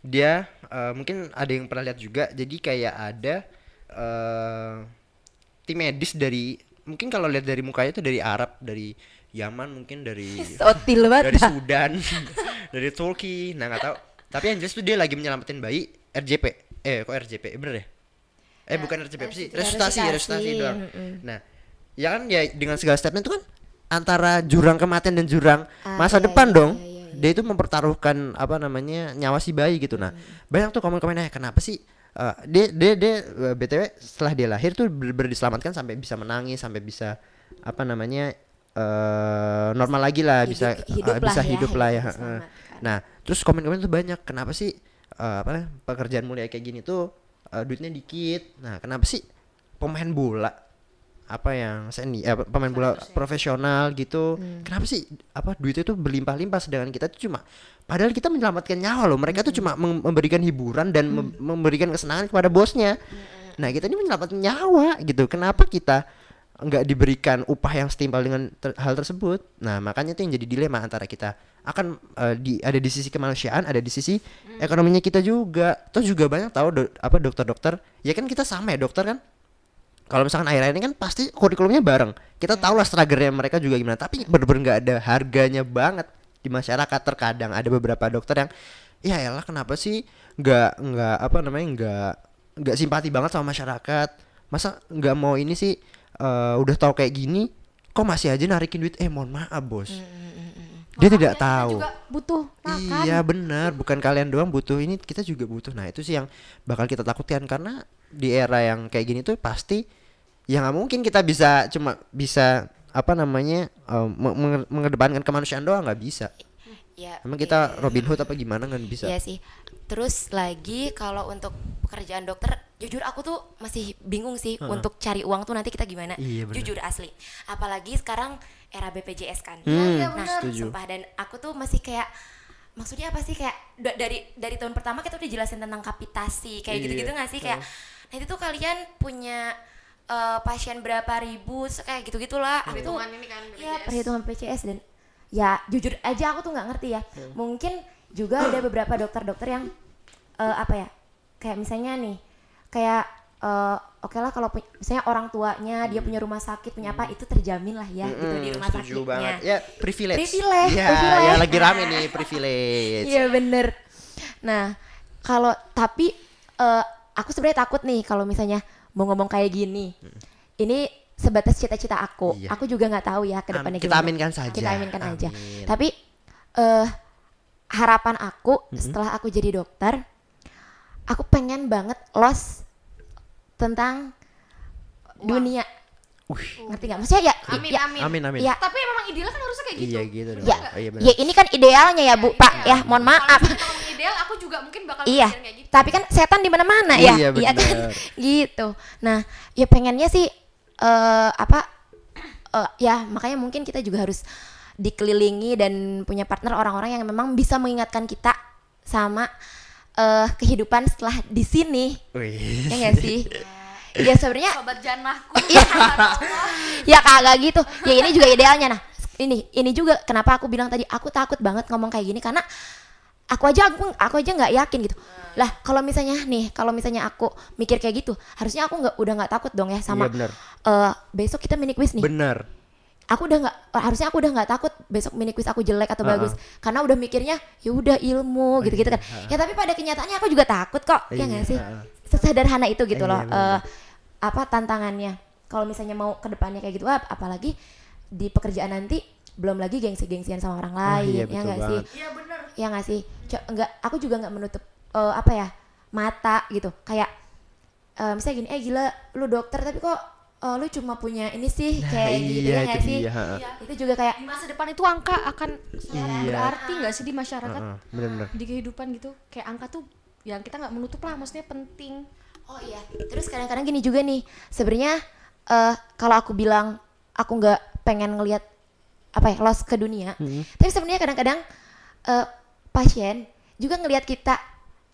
dia eh, mungkin ada yang pernah lihat juga jadi kayak ada eh tim medis dari mungkin kalau lihat dari mukanya itu dari Arab dari Yaman mungkin dari Sotil dari. Sudan dari Turki. Nah nggak tahu. Tapi yang jelas tuh dia lagi menyelamatin bayi RJP eh kok RJP bener ya? Eh bukan RJP sih? Resultasi, resultasi doang mm-mm. nah ya kan ya dengan segala stepnya itu kan antara jurang kematian dan jurang Ah, masa iya, depan iya, dong. iya, iya, dia itu mempertaruhkan apa namanya nyawa si bayi gitu. Nah banyak tuh komen-komennya kenapa sih eh, dia dia dia eh, btw setelah dia lahir tuh bener-bener diselamatkan sampai bisa menangis sampai bisa apa namanya eh normal lagi lah Hidup- bisa hidup eh, lah bisa ya, hidup lah ya diselamatkan. nah terus komen-komen tuh banyak kenapa sih eh, apa pekerjaan mulia kayak gini tuh eh, duitnya dikit? Nah kenapa sih pemain bola apa yang seni eh, pemain bola profesional. gitu. Kenapa sih apa duitnya tuh berlimpah-limpah sedangkan kita tuh cuma padahal kita menyelamatkan nyawa loh. Mereka tuh cuma mem- memberikan hiburan dan mem- memberikan kesenangan kepada bosnya. Nah kita ini menyelamatkan nyawa gitu. Kenapa kita nggak diberikan upah yang setimpal dengan ter- hal tersebut. Nah, makanya itu yang jadi dilema antara kita akan eh, di ada di sisi kemanusiaan, ada di sisi ekonominya kita juga. Terus juga banyak tahu do- apa dokter-dokter, ya kan kita sama ya dokter kan. Kalau misalkan akhir-akhir ini kan pasti kurikulumnya bareng. Kita tahu lah struggle-nya mereka juga gimana, tapi bener-bener nggak ada harganya banget di masyarakat. Terkadang ada beberapa dokter yang ya elah kenapa sih nggak nggak apa namanya nggak nggak simpati banget sama masyarakat. Masa nggak mau ini sih eh, udah tahu kayak gini kok masih aja narikin duit eh mohon maaf bos dia tidak Makanya kita tahu juga butuh makan. iya benar bukan kalian doang butuh ini kita juga butuh nah itu sih yang bakal kita takutkan karena di era yang kayak gini tuh pasti ya nggak mungkin kita bisa cuma bisa apa namanya me- menge- mengedepankan kemanusiaan doang nggak bisa Ya, emang kita Robin Hood apa gimana nggak bisa Iya sih. Terus lagi kalau untuk pekerjaan dokter, jujur aku tuh masih bingung sih untuk cari uang tuh nanti kita gimana. Iya, bener. jujur asli. Apalagi sekarang era BPJS kan. Hmm, iya, nah, setuju. sumpah dan aku tuh masih kayak maksudnya apa sih kayak da- dari dari tahun pertama kita udah jelasin tentang kapitasi kayak Iya. gitu-gitu nggak sih kayak nah itu tuh kalian punya eh, pasien berapa ribu kayak gitu gitulah aku tuh Perhitungan ini kan ya perhitungan PCS dan ya jujur aja aku tuh nggak ngerti ya. Mungkin juga ada beberapa dokter-dokter yang eh, apa ya kayak misalnya nih kayak eh, oke lah kalau misalnya orang tuanya dia punya rumah sakit punya apa itu terjamin lah ya gitu di Mm, rumah setuju sakitnya. banget. Ya privilege. Privilege, ya, privilege. ya lagi rame nih privilege. Iya bener. Nah kalau tapi eh, aku sebenarnya takut nih kalau misalnya mau ngomong kayak gini. Ini sebatas cita-cita aku. Iya. Aku juga nggak tahu ya ke Am- depannya kita gimana. aminkan saja. Kita aminkan aja. Amin. Tapi eh harapan aku setelah aku jadi dokter, aku pengen banget los tentang dunia. Wih, Ngerti nggak? Maksudnya ya, Amin, ya, amin. amin amin ya, Tapi memang idealnya kan harusnya kayak gitu. iya gitu dong ya, Oh, iya benar. ya ini kan idealnya ya Bu, Pak. Ya, mohon maaf. Ideal, aku juga mungkin bakal Iya, kayak gitu. tapi kan setan di mana-mana Iya, ya, iya kan, benar. gitu. Nah, ya pengennya sih eh apa, eh, ya makanya mungkin kita juga harus dikelilingi dan punya partner orang-orang yang memang bisa mengingatkan kita sama eh kehidupan setelah di sini, Wih. ya nggak sih? Ya sebenarnya Sobat janahku. Iya. ya kagak gitu ya ini juga idealnya nah ini ini juga kenapa aku bilang tadi aku takut banget ngomong kayak gini karena aku aja aku aku aja nggak yakin gitu. Lah kalau misalnya nih kalau misalnya aku mikir kayak gitu harusnya aku nggak udah nggak takut dong ya sama Iya, bener. eh, besok kita mini quiz nih. Bener aku udah nggak harusnya aku udah nggak takut besok mini quiz aku jelek atau Ha-ha. bagus. Karena udah mikirnya ya udah ilmu gitu gitu kan. Ya tapi pada kenyataannya aku juga takut kok. Ya Iya, nggak sih? sesederhana itu gitu Iya, loh. Eh, apa tantangannya. Kalau misalnya mau ke depannya kayak gitu ap- apalagi di pekerjaan nanti belum lagi gengsi-gengsian sama orang Ah, lain iya, ya nggak sih. Iya bener. ya nggak sih Co- nggak aku juga nggak menutup eh, apa ya mata gitu kayak eh, misalnya gini eh gila lu dokter tapi kok eh, lu cuma punya ini sih Nah, kayak gitu iya, ya itu nggak sih. Iya. itu juga kayak Di masa depan itu angka akan Iya. berarti nggak sih di masyarakat? Heeh, bener-bener Di kehidupan gitu. Kayak angka tuh yang kita nggak menutup lah, maksudnya penting. Oh iya, terus kadang-kadang gini juga nih. Sebenarnya eh kalau aku bilang aku nggak pengen ngelihat apa ya loss ke dunia, tapi sebenarnya kadang-kadang eh pasien juga ngelihat kita.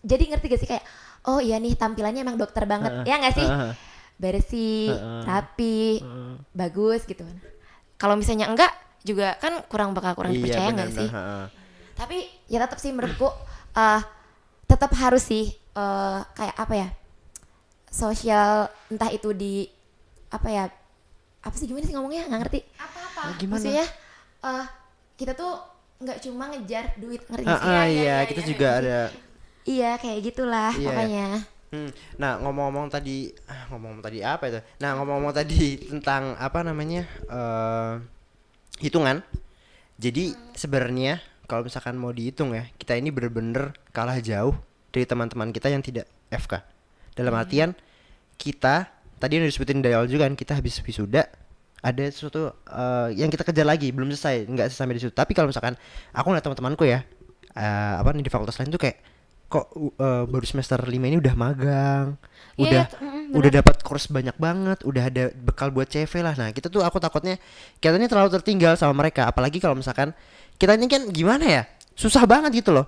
Jadi ngerti gak sih kayak oh iya nih tampilannya emang dokter banget, Heeh, ya nggak sih? heeh. Bersih, Heeh. rapi, bagus gitu. Kalau misalnya enggak juga kan kurang bakal kurang iya dipercaya nggak sih? heeh. tapi ya tetap sih menurutku eh tetap harus sih eh kayak apa ya sosial entah itu di apa ya apa sih gimana sih ngomongnya nggak ngerti Apa-apa. Oh, gimana maksudnya eh kita tuh nggak cuma ngejar duit ngerti nggak sih? ah, iya, iya, iya, kita iya, juga ada. Iya kayak gitulah Iya, pokoknya. Hmm, nah ngomong-ngomong tadi, ah, ngomong-ngomong tadi apa itu? Nah ngomong-ngomong tadi tentang apa namanya eh hitungan. Jadi sebenarnya kalau misalkan mau dihitung ya, kita ini bener-bener kalah jauh dari teman-teman kita yang tidak FK. Dalam artian kita tadi yang disebutin dari awal juga kan kita habis wisuda ada sesuatu eh, yang kita kejar lagi belum selesai nggak sampai di situ. Tapi kalau misalkan aku ngeliat teman-temanku ya eh, apa nih di fakultas lain tuh kayak kok uh, baru semester 5 ini udah magang Iya, udah iya, mm, udah dapat course banyak banget udah ada bekal buat CV lah. Nah kita tuh aku takutnya kita ini terlalu tertinggal sama mereka. Apalagi kalau misalkan kita ini kan gimana ya susah banget gitu loh.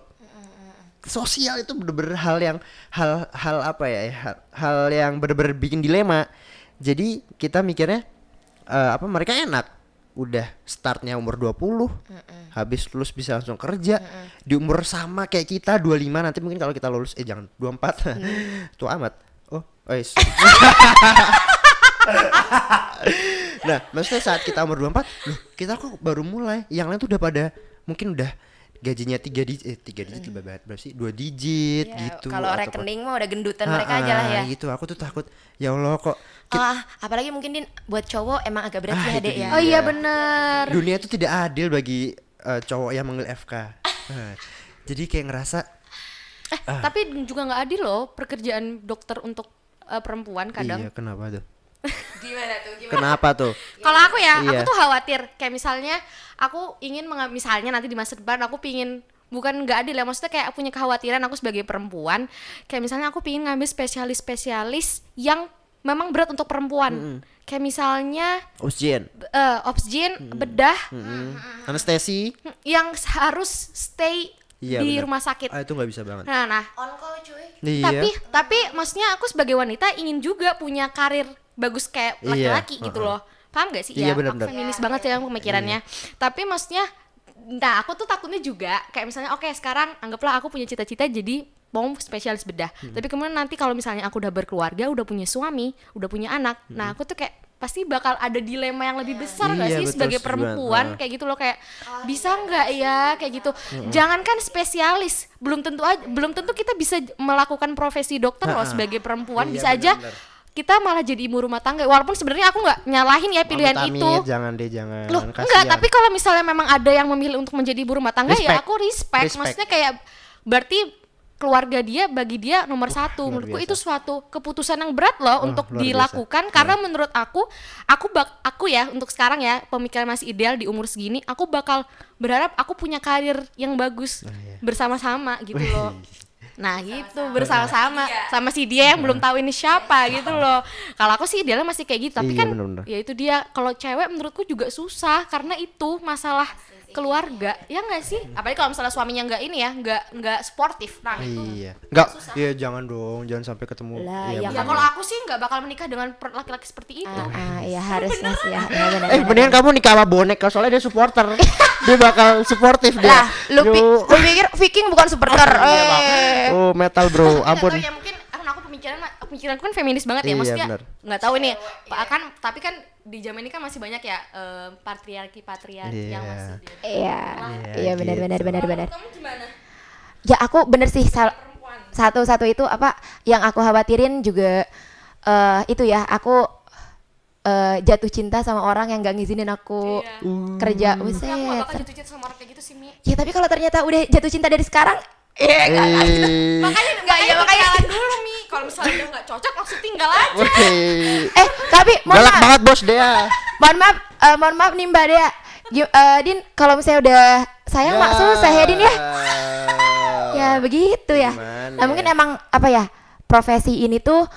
Sosial itu bener-bener hal yang hal hal apa ya hal, hal yang bener-bener bikin dilema. Jadi kita mikirnya eh, apa mereka enak. Udah startnya umur 20 habis lulus bisa langsung kerja. Di umur sama kayak kita 25 nanti mungkin kalau kita lulus eh jangan 24 tua amat. Oh eh sorry. nah maksudnya saat kita umur 24 loh kita kok baru mulai? Yang lain tuh udah pada mungkin udah gajinya tiga digit eh tiga digit lebih banget berapa sih dua digit Ya, gitu. kalau ataupun- rekening mah udah gendutan mereka aja lah ya. gitu. Aku tuh takut ya Allah kok Ah, apalagi mungkin din buat cowok emang agak berat Ah, sih itu adek ya. Oh iya bener. dunia itu tidak adil bagi eh, cowok yang manggil FK Nah, jadi kayak ngerasa Eh, tapi juga nggak adil loh pekerjaan dokter untuk eh, perempuan kadang. iya kenapa tuh Gimana tuh? Gimana? kenapa tuh? Kalau aku ya, aku Iya. tuh khawatir. Kayak misalnya aku ingin misalnya nanti di masa depan aku pingin bukan nggak adil ya maksudnya kayak punya kekhawatiran aku sebagai perempuan. Kayak misalnya aku pingin ngambil spesialis-spesialis yang memang berat untuk perempuan. Kayak misalnya Ujian eh obsgyn bedah anestesi. yang harus stay Iya, di benar. rumah sakit. Ah itu nggak bisa banget. Nah nah. On call cuy. iya. Tapi tapi maksudnya aku sebagai wanita ingin juga punya karir bagus kayak Iya, laki-laki gitu heeh. loh. Paham gak sih? Iya, ya benar, aku benar. feminis banget ya pemikirannya. Tapi maksudnya nah aku tuh takutnya juga kayak misalnya oke sekarang anggaplah aku punya cita-cita jadi mau spesialis bedah. Hmm. tapi kemudian nanti kalau misalnya aku udah berkeluarga udah punya suami udah punya anak nah aku tuh kayak pasti bakal ada dilema yang lebih besar Hmm. gak Iya, sih betul, sebagai perempuan? banget. kayak gitu loh kayak bisa nggak ya? Kayak gitu. Jangankan spesialis belum tentu aja belum tentu kita bisa melakukan profesi dokter loh sebagai perempuan. Iya, bisa aja benar-benar. Kita malah jadi ibu rumah tangga walaupun sebenarnya aku nggak nyalahin ya pilihan Amit-amit, itu jangan deh jangan loh kasihan. enggak tapi kalau misalnya memang ada yang memilih untuk menjadi ibu rumah tangga ya Respect. aku respect. Respect. maksudnya kayak berarti keluarga dia bagi dia nomor satu luar menurutku biasa. itu suatu keputusan yang berat loh Wah, untuk luar biasa. dilakukan karena menurut aku aku bak aku ya untuk sekarang ya pemikiran masih ideal di umur segini aku bakal berharap aku punya karir yang bagus iya. bersama-sama gitu loh Nah gitu bersama-sama sama si dia yang belum tahu ini siapa gitu loh. Kalau aku sih idealnya masih kayak gitu, tapi Iya, kan bener-bener. ya itu dia. Kalau cewek menurutku juga susah karena itu masalah keluarga, ya nggak sih? Apalagi kalau misalnya suaminya nggak ini ya, nggak nggak sportif. Nah itu. iya nggak iya jangan dong jangan sampai ketemu Lah, Iya, ya. Ya kalau aku sih nggak bakal menikah dengan laki-laki seperti itu. Ah, ah, ya harusnya sih ya. ya benar, Eh benar, mendingan kamu nikah sama boneka soalnya dia supporter Dia bakal suportif dia Lah, lu, pi- lu pikir Viking bukan supporter? Iya, eh. Oh metal bro ampun tahu ya mungkin karena aku pemikiran pemikiranku kan feminis banget ya Iya, maksudnya nggak tahu nih pak kan tapi kan di zaman ini kan masih banyak ya eh, patriarki patriarki yang Iya. masih di- Iya, Iya, iya benar gitu. benar benar benar. kamu gimana Ya aku bener sih satu-satu itu apa yang aku khawatirin juga eh itu ya aku eh, jatuh cinta sama orang yang gak ngizinin aku Iya. kerja. Tapi aku gak bakal Buset. jatuh cinta sama orang kayak gitu sih Mi Ya tapi kalau ternyata udah jatuh cinta dari sekarang, eh enggak lah. Eh, makanya nggak ya makanya kenalan dulu Mi kalau misalnya udah nggak cocok langsung tinggal aja. Eh tapi mohon Galak maaf, banget bos dia mohon maaf, eh, mohon maaf nih Mbak Dea. Gi- eh, Din, kalau misalnya udah sayang mak susah ya Din ya. Ya begitu ya. Gimana Nah, mungkin emang apa ya profesi ini tuh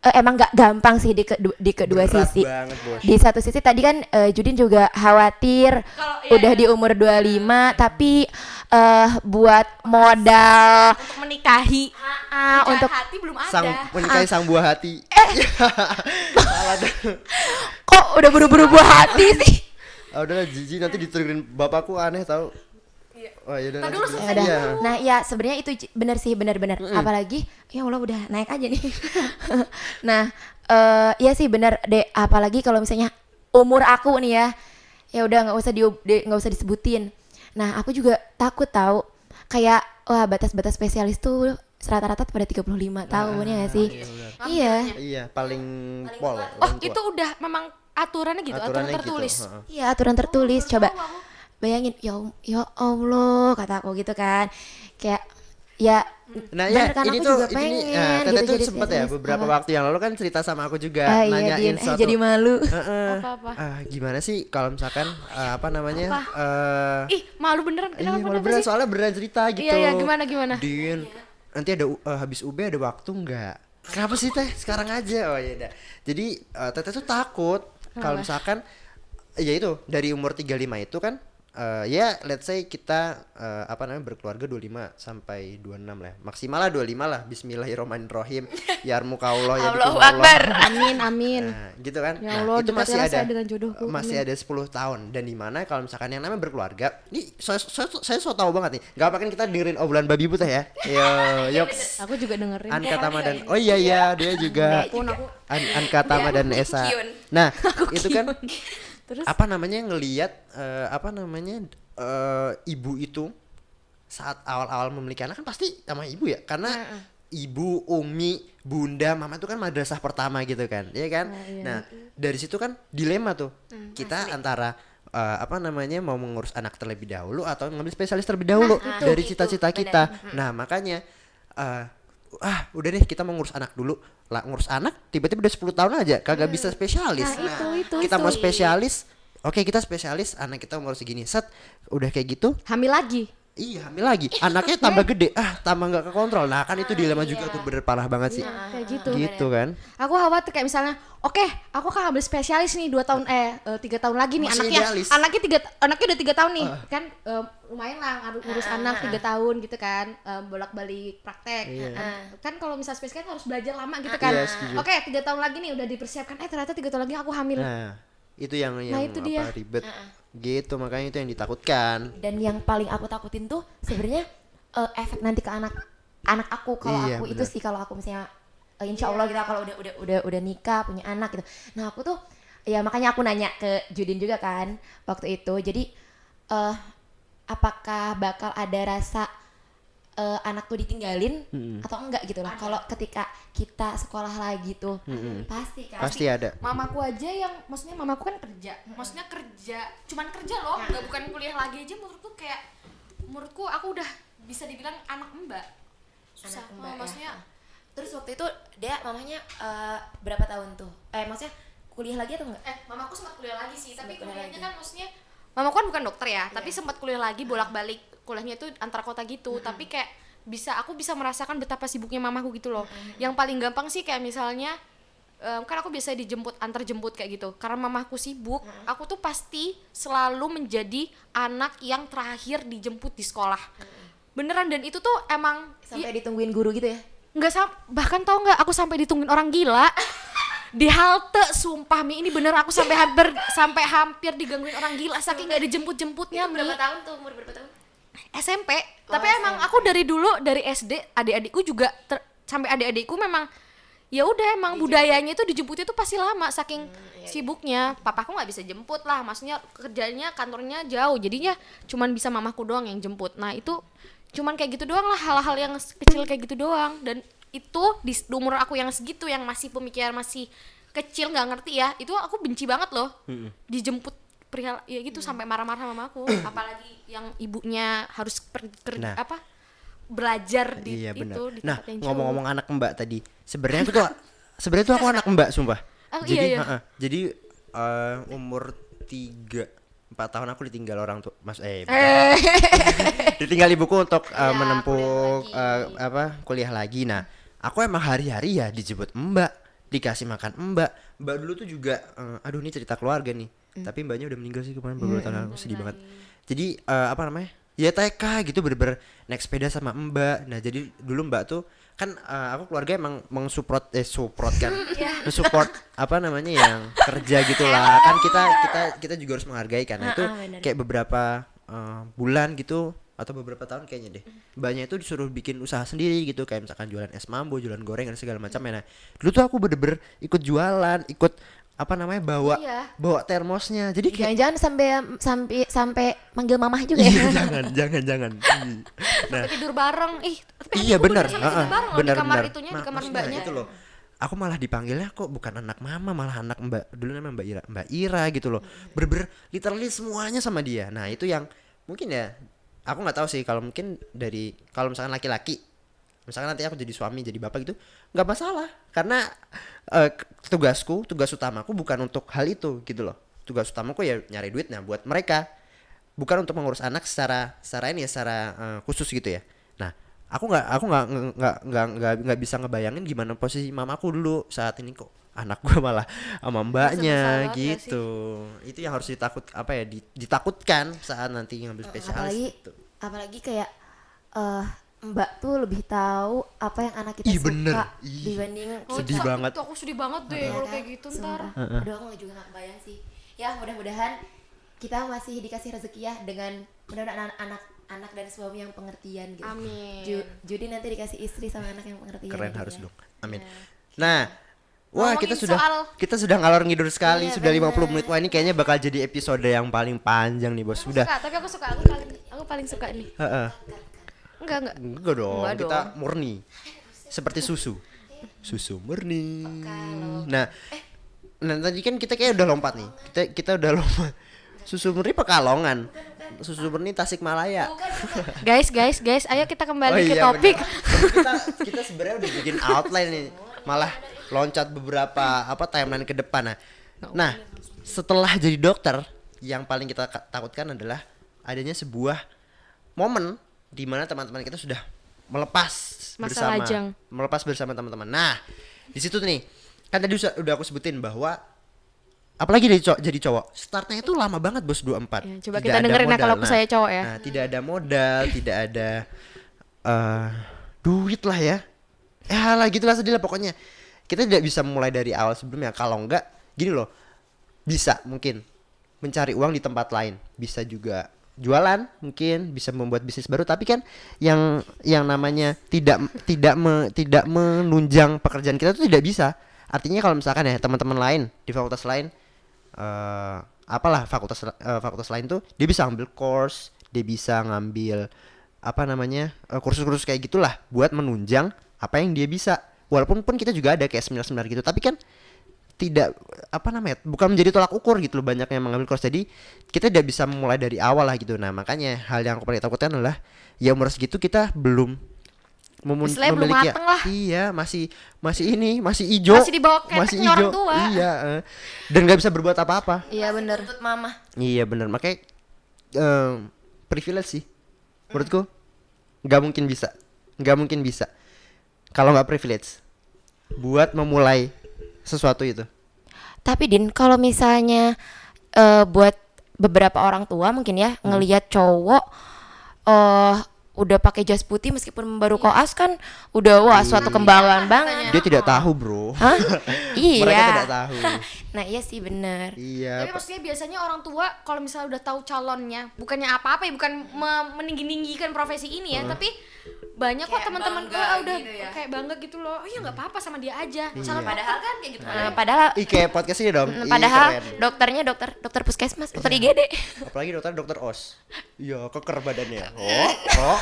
eh, emang nggak gampang sih di, kedua di kedua Berat sisi. banget, Bos. Di satu sisi tadi kan eh, Judin juga khawatir Kalau- iya, udah iya. di umur 25 tapi eh buat modal untuk menikahi ah, Untuk untuk hati belum ada Sang menikahi sang buah hati Eh. Kok udah buru-buru buah hati sih. Ah, udahlah Jiji nanti diturunin bapakku aneh tau. Oh ya udah Ntar nanti dulu Ya. Iya. Nah, ya sebenarnya itu bener sih, bener-bener. Apalagi ya Allah udah naik aja nih. nah, eh ya sih bener deh. Apalagi kalau misalnya umur aku nih ya, ya udah nggak usah di nggak usah disebutin. Nah, aku juga takut tahu kayak wah batas-batas spesialis tuh rata-rata pada 35 tahun ya nggak sih? Iya. Iya paling pol oh paling itu udah memang aturannya gitu aturan Aturannya gitu, tertulis heeh. Iya, aturan tertulis. Coba bayangin ya ya Allah kata aku gitu kan. Kayak ya Nah ya kan, ini aku tuh juga ini pengen nah, Tete gitu tuh jadi sempet ya beberapa Apa? waktu yang lalu kan cerita sama aku juga Ah, iya, nanyain. Eh, suatu jadi malu. Heeh. Apa-apa? Ah, gimana sih kalau misalkan eh, apa namanya eh ih malu beneran iya, kenapa malah kenapa beneran sih soalnya beneran cerita gitu. Iya, iya, gimana, gimana? Din, nanti ada u- eh, habis UB ada waktu nggak? Kenapa sih teh? Sekarang aja. Oh ya udah. Jadi eh, Teteh tuh takut kalau misalkan ya itu dari umur 35 itu kan eh, ya let's say kita eh, apa namanya berkeluarga 25 sampai 26 lah. Maksimal lah 25 lah. Bismillahirrahmanirrahim. Yarmukallah ya Allahu. Akbar. Amin amin. Nah, gitu kan. Ya Nah, Allah, itu masih ada saya dengan jodohku. masih ada 10 tahun dan di mana kalau misalkan yang namanya berkeluarga, ini saya saya, saya so tahu banget nih. Gak apa kan kita dengerin obrolan babi buta ya. Yo, yok. Aku juga dengerin. Anka Tama dan Oh iya iya dia juga. An Anka Tama dan Esa. Nah, itu kan terus? Apa namanya ngelihat eh, apa namanya eh, ibu itu saat awal-awal memiliki anak kan pasti sama ibu ya? Karena ibu umi bunda mama itu kan madrasah pertama gitu kan ya kan? Nah dari situ kan dilema tuh. Kita antara eh, apa namanya mau mengurus anak terlebih dahulu atau ngambil spesialis terlebih dahulu itu, dari itu, cita-cita kita. Nah makanya eh, ah udah deh kita mau ngurus anak dulu. Lah ngurus anak tiba-tiba udah 10 tahun aja kagak bisa spesialis. Nah, itu, itu, kita itu. mau spesialis. Oke kita spesialis anak kita umur segini. Set udah kayak gitu. Hamil lagi. Iya hamil lagi. Anaknya tambah gede. Ah tambah nggak kekontrol. Nah kan itu dilema juga tuh bener parah banget sih. Kayak gitu. gitu kan? Aku khawatir kayak misalnya, oke, aku kan ambil spesialis nih dua tahun eh eh, tiga tahun lagi nih Masih anaknya, idealis. anaknya tiga, anaknya udah tiga tahun nih, kan eh, lumayan lah ngurus anak tiga tahun gitu kan, eh, bolak balik praktek, Iya. Eh, kan kalau misal spesialis kan harus belajar lama gitu kan, Iya, oke tiga tahun lagi nih udah dipersiapkan, eh ternyata tiga tahun lagi aku hamil, nah itu yang yang itu apa dia. ribet gitu makanya itu yang ditakutkan Dan yang paling aku takutin tuh sebenarnya eh, efek nanti ke anak anak aku kalau Iya, aku itu benar. sih kalau aku misalnya eh, insya Allah gitu kalau udah udah udah udah nikah punya anak gitu. Nah aku tuh ya makanya aku nanya ke Judin juga kan waktu itu. Jadi eh apakah bakal ada rasa eh, anak tuh ditinggalin atau enggak gitu loh. Kalau ketika kita sekolah lagi tuh pasti kan. pasti ada. mamaku aja yang, maksudnya mamaku kan kerja, maksudnya kerja, cuman kerja loh, nggak bukan kuliah lagi aja. Menurutku kayak, menurutku aku udah bisa dibilang anak mbak, susah, Anak Oh, mbak ya. maksudnya Terus waktu itu dia mamanya eh, berapa tahun tuh? Eh maksudnya kuliah lagi atau enggak? eh mamaku sempat kuliah lagi sih tapi Sempat kuliah kuliahnya kan maksudnya mamaku kan bukan dokter ya tapi sempat kuliah lagi bolak balik kuliahnya itu antar kota gitu. Tapi kayak bisa aku bisa merasakan betapa sibuknya mamaku gitu loh. Yang paling gampang sih kayak misalnya em, kan aku biasa dijemput antar jemput kayak gitu. Karena mamaku sibuk aku tuh pasti selalu menjadi anak yang terakhir dijemput di sekolah. Beneran dan itu tuh emang Sampai ditungguin guru gitu ya? nggak sam bahkan tau nggak aku sampai ditungguin orang gila? Di halte sumpah mi ini bener aku sampai hampir sampai hampir digangguin orang gila. Saking nggak dijemput jemputnya berapa tahun tuh? Umur berapa tahun? SMP Oh, tapi emang aku dari dulu dari SD adik-adikku juga ter- sampai adik-adikku memang ya udah emang budayanya itu dijemputnya tuh pasti lama saking sibuknya. Papaku nggak bisa jemput lah maksudnya kerjanya kantornya jauh jadinya cuman bisa mamaku doang yang jemput. Nah itu cuman kayak gitu doang lah hal-hal yang kecil kayak gitu doang. Dan itu di umur aku yang segitu yang masih pemikiran masih kecil nggak ngerti ya itu aku benci banget loh. Dijemput perihal ya gitu sampai marah-marah sama aku. Apalagi yang ibunya harus per, ker- Nah. apa belajar di iya itu benar. di nah ngomong-ngomong anak mbak tadi sebenarnya aku tuh sebenarnya tuh aku anak mbak sumpah. Oh, jadi iya, iya. ha-ha. jadi eh, umur tiga empat tahun aku ditinggal orang tuh mas eh bukan. ditinggal ibuku untuk eh, Iya, menempuh kuliah eh, apa kuliah lagi. Nah aku emang hari-hari ya dijemput mbak dikasih makan mbak. Mbak dulu tuh juga eh, aduh ini cerita keluarga nih Hmm. tapi mbaknya udah meninggal sih kemarin beberapa tahun lalu. sedih banget. jadi eh, apa namanya? Ya TK gitu bener-bener naik sepeda sama mbak. Nah jadi dulu mbak tuh kan eh, aku keluarga emang mengsupport eh support kan? Iya. support apa namanya yang kerja gitulah. Kan kita kita kita juga harus menghargai kan? Nah, itu bener. kayak beberapa eh, bulan gitu atau beberapa tahun kayaknya deh. Mbaknya itu disuruh bikin usaha sendiri gitu. Kayak misalkan jualan es mambo jualan goreng dan segala macam. Ya nah dulu tuh aku bener-bener ikut jualan ikut apa namanya bawa Iya. bawa termosnya. Jadi kayak Jangan-jangan sampai sampai sampai manggil mamah juga ya? iya jangan jangan. Jangan Ih. nah. Sampai tidur bareng. Ih tapi iya benar. bareng loh benar di kamar benar. itunya di kamar mbaknya. itu loh. Aku malah dipanggilnya kok bukan anak mama malah anak mbak dulu namanya mbak Ira mbak Ira gitu loh. Berber literally semuanya sama dia. Nah itu yang mungkin ya aku nggak tahu sih kalau mungkin dari kalau misalkan laki-laki misalkan nanti aku jadi suami jadi bapak gitu nggak masalah. Karena eh, k- tugasku tugas utamaku bukan untuk hal itu gitu loh. Tugas utamaku ya nyari duitnya buat mereka. Bukan untuk mengurus anak secara secara ini ya secara eh, khusus gitu ya. Nah aku nggak aku nggak nggak nggak nggak nggak bisa ngebayangin gimana posisi mamaku dulu saat ini kok anak gue malah sama mbaknya gitu. Itu yang harus ditakut apa ya di- ditakutkan saat nanti ngambil spesialis apalagi gitu. apalagi kayak eh mbak tuh lebih tahu apa yang anak kita Ih, suka bener. Ih. dibanding Sedih Sa- banget. tuh aku sedih banget deh kalau kayak gitu ntar. Aduh aku juga gak kebayang sih. Ya mudah-mudahan kita masih dikasih rezeki ya dengan mudah-mudahan anak-anak anak dan suami yang pengertian gitu. Amin. Ju- Judi nanti dikasih istri sama anak yang pengertian. keren gitu harus ya. dong amin nah Wah Ngomongin kita sudah soal- kita sudah ngalor ngidur sekali Iya, sudah 50 bener. menit wah ini kayaknya bakal jadi episode yang paling panjang nih bos sudah Suka, tapi aku suka, aku paling aku paling suka nih. Heeh. Enggak, enggak. enggak dong Enggak kita dong. murni. Seperti susu. Susu murni. Nah nah tadi kan kita kayak udah lompat nih. Kita kita udah lompat. Susu murni pekalongan. Susu murni Tasikmalaya. Guys, guys, guys, ayo kita kembali Oh ke iya, topik. bener. kita kita sebenarnya udah bikin outline nih. Malah loncat beberapa apa timeline ke depan. Nah nah setelah jadi dokter yang paling kita ka- takutkan adalah adanya sebuah momen di mana teman-teman kita sudah melepas Masa bersama lajang. melepas bersama teman-teman nah di situ nih kan tadi udah, aku sebutin bahwa apalagi jadi cowok, jadi cowok startnya itu lama banget bos 24 Ya, coba Tidak kita dengerin modal. kalau aku saya cowok ya. Nah, tidak ada modal, tidak ada eh duit lah ya. Ya lah gitulah sedih lah pokoknya. Kita tidak bisa mulai dari awal sebelumnya. Kalau enggak, gini loh. Bisa mungkin mencari uang di tempat lain. Bisa juga jualan mungkin bisa membuat bisnis baru. Tapi kan yang yang namanya tidak tidak me- tidak menunjang pekerjaan kita itu tidak bisa. Artinya kalau misalkan ya teman-teman lain di fakultas lain eh apalah fakultas eh, fakultas lain tuh dia bisa ngambil course dia bisa ngambil apa namanya eh, kursus-kursus kayak gitulah buat menunjang apa yang dia bisa. Walaupun pun kita juga ada kayak seminar-seminar gitu. Tapi kan tidak apa namanya bukan menjadi tolak ukur gitu loh banyak yang mengambil course jadi kita tidak bisa mulai dari awal lah gitu nah makanya hal yang aku paling takutkan adalah ya umur segitu kita belum memun- Istilahnya belum memiliki mateng lah. iya masih masih ini masih ijo Masih di bawah orang tua. iya eh. dan nggak bisa berbuat apa-apa Iya bener. Tuntut mama. Iya bener makanya em, privilege sih menurutku nggak mungkin bisa nggak mungkin bisa kalau nggak privilege buat memulai sesuatu itu Tapi Din, kalau misalnya eh, buat beberapa orang tua mungkin ya Hmm. ngelihat cowok eh udah pakai jas putih meskipun baru koas kan udah wah suatu kembangan banget. dia tidak tahu bro Hah? iya. mereka tidak tahu Nah, iya sih bener. iya Tapi maksudnya biasanya orang tua kalau misalnya udah tahu calonnya, bukannya apa-apa ya, bukan me- meninggi-ninggikan profesi ini ya, tapi banyak kok teman-teman gue udah gitu ya. kayak bangga gitu loh. Oh iya nggak apa-apa sama dia aja. Iya. Calon Padahal kan kayak gitu. Eh, padahal Ih kayak podcast ini dong Ih, padahal keren. dokternya dokter dokter puskesmas, dokter Iya. IGD. apalagi dokter dokter os iya keker badannya oh oh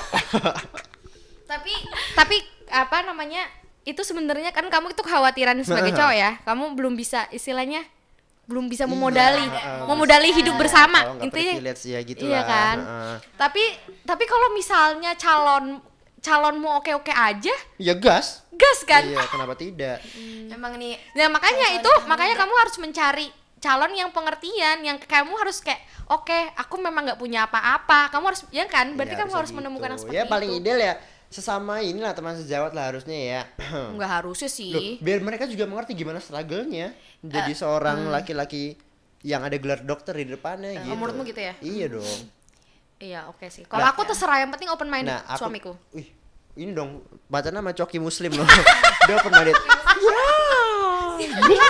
tapi tapi apa namanya? Itu sebenarnya kan kamu itu kekhawatiran sebagai cowok ya. Kamu belum bisa istilahnya belum bisa memodali, heeh, memodali hidup bersama. Kalau nggak Intinya ya gitu Iya lah, kan? heeh. Tapi tapi kalau misalnya calon calonmu oke-oke aja, ya gas gas kan? iya kenapa tidak Emang nih Nah makanya itu makanya kamu harus mencari calon yang pengertian, yang kamu harus kayak oke aku memang nggak punya apa-apa, kamu harus ya kan? Berarti Iya, kamu harus menemukan yang gitu. seperti ya paling itu. ideal ya sesama inilah teman sejawat lah harusnya ya Nggak harusnya Loh, sih. biar mereka juga mengerti gimana struggle-nya menjadi Eh, seorang hmm. laki-laki yang ada gelar dokter di depannya gitu. menurutmu gitu ya? Iya dong. Iya oke sih. Kalau Nah, aku terserah yang penting open minded Nah, aku suamiku. Wih, ini dong baca nama Coki Muslim loh. Dia open minded. Ya. Ya.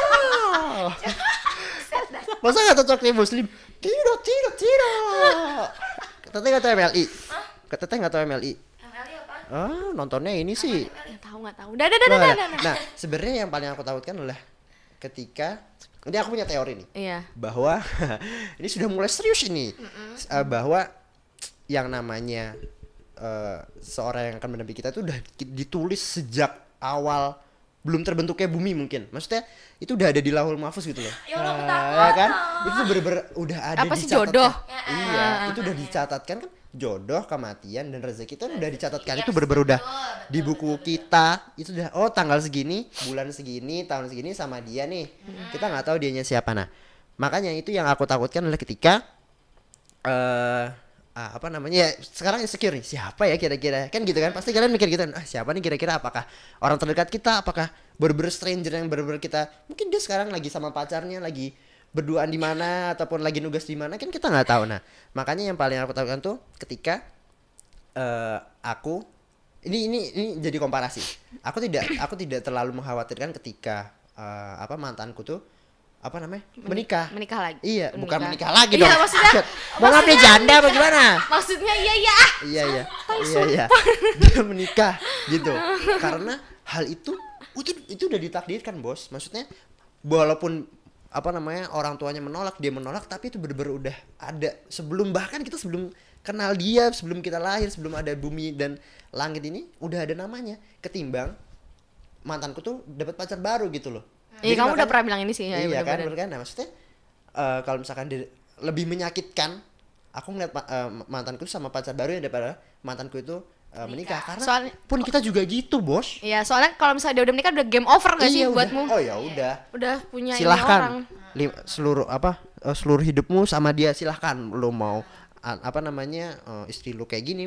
Masa kata Coki Muslim? Tidak, tidak, tidak. Teteh nggak tahu MLI. Teteh nggak tahu MLI. Ah, nontonnya ini sih. Nggak tahu nggak tahu. Dah dah dah dah Nah, nah, sebenarnya yang paling aku takutkan adalah ketika ini aku punya teori nih Iya. bahwa ini sudah mulai serius ini. Eh, bahwa yang namanya eh, seorang yang akan mendampingi kita itu udah ditulis sejak awal belum terbentuknya bumi mungkin. Maksudnya itu udah ada di lahul mahfuz gitu loh. Ya Allah, ya kan? Itu bener-bener udah ada Apa sih, jodoh? iya itu udah dicatatkan kan jodoh kematian dan rezeki itu udah dicatatkan. Itu bener-bener udah di buku kita. Itu udah oh tanggal segini bulan segini tahun segini sama dia nih. Kita nggak tahu dianya siapa. Nah makanya itu yang aku takutkan adalah ketika eh ah, apa namanya ya sekarang insecure nih siapa ya kira-kira? Kan gitu kan pasti kalian mikir gitu kan ah, siapa nih kira-kira? Apakah orang terdekat kita? Apakah bener-bener stranger yang bener-bener kita? Mungkin dia sekarang lagi sama pacarnya lagi berduaan di mana ataupun lagi nugas di mana kan kita nggak tahu nah makanya yang paling aku takutan tuh ketika eh aku ini ini ini jadi komparasi aku tidak aku tidak terlalu mengkhawatirkan ketika eh, apa mantanku tuh apa namanya menikah menikah lagi Iya, bukan Menikah. menikah lagi Iya, dong. maksudnya- Shit. Mau ngambil janda apa gimana? maksudnya iya iya ah Iya iya. Iya iya. Dia menikah gitu. Karena hal itu itu itu udah ditakdirkan, Bos. Maksudnya walaupun apa namanya orang tuanya menolak, dia menolak tapi itu bener-bener udah ada sebelum bahkan kita sebelum kenal dia, sebelum kita lahir, sebelum ada bumi dan langit ini udah ada namanya. Ketimbang mantanku tuh dapat pacar baru gitu loh. Iya, Jadi kamu udah pernah bilang ini sih, ya, iya kan, bener-bener. bener kan? Nah, maksudnya eh, kalau misalkan dia lebih menyakitkan, aku ngeliat eh, mantanku sama pacar baru daripada mantanku itu eh, menikah. Karena Soalnya- pun kita juga gitu, bos. Iya, soalnya kalau misalnya dia udah menikah udah game over gak sih Iya, udah. buatmu? Oh ya udah. Udah punya orang. Silahkan Lim- seluruh apa eh, seluruh hidupmu sama dia silahkan lo mau apa namanya eh, istri lu kayak gini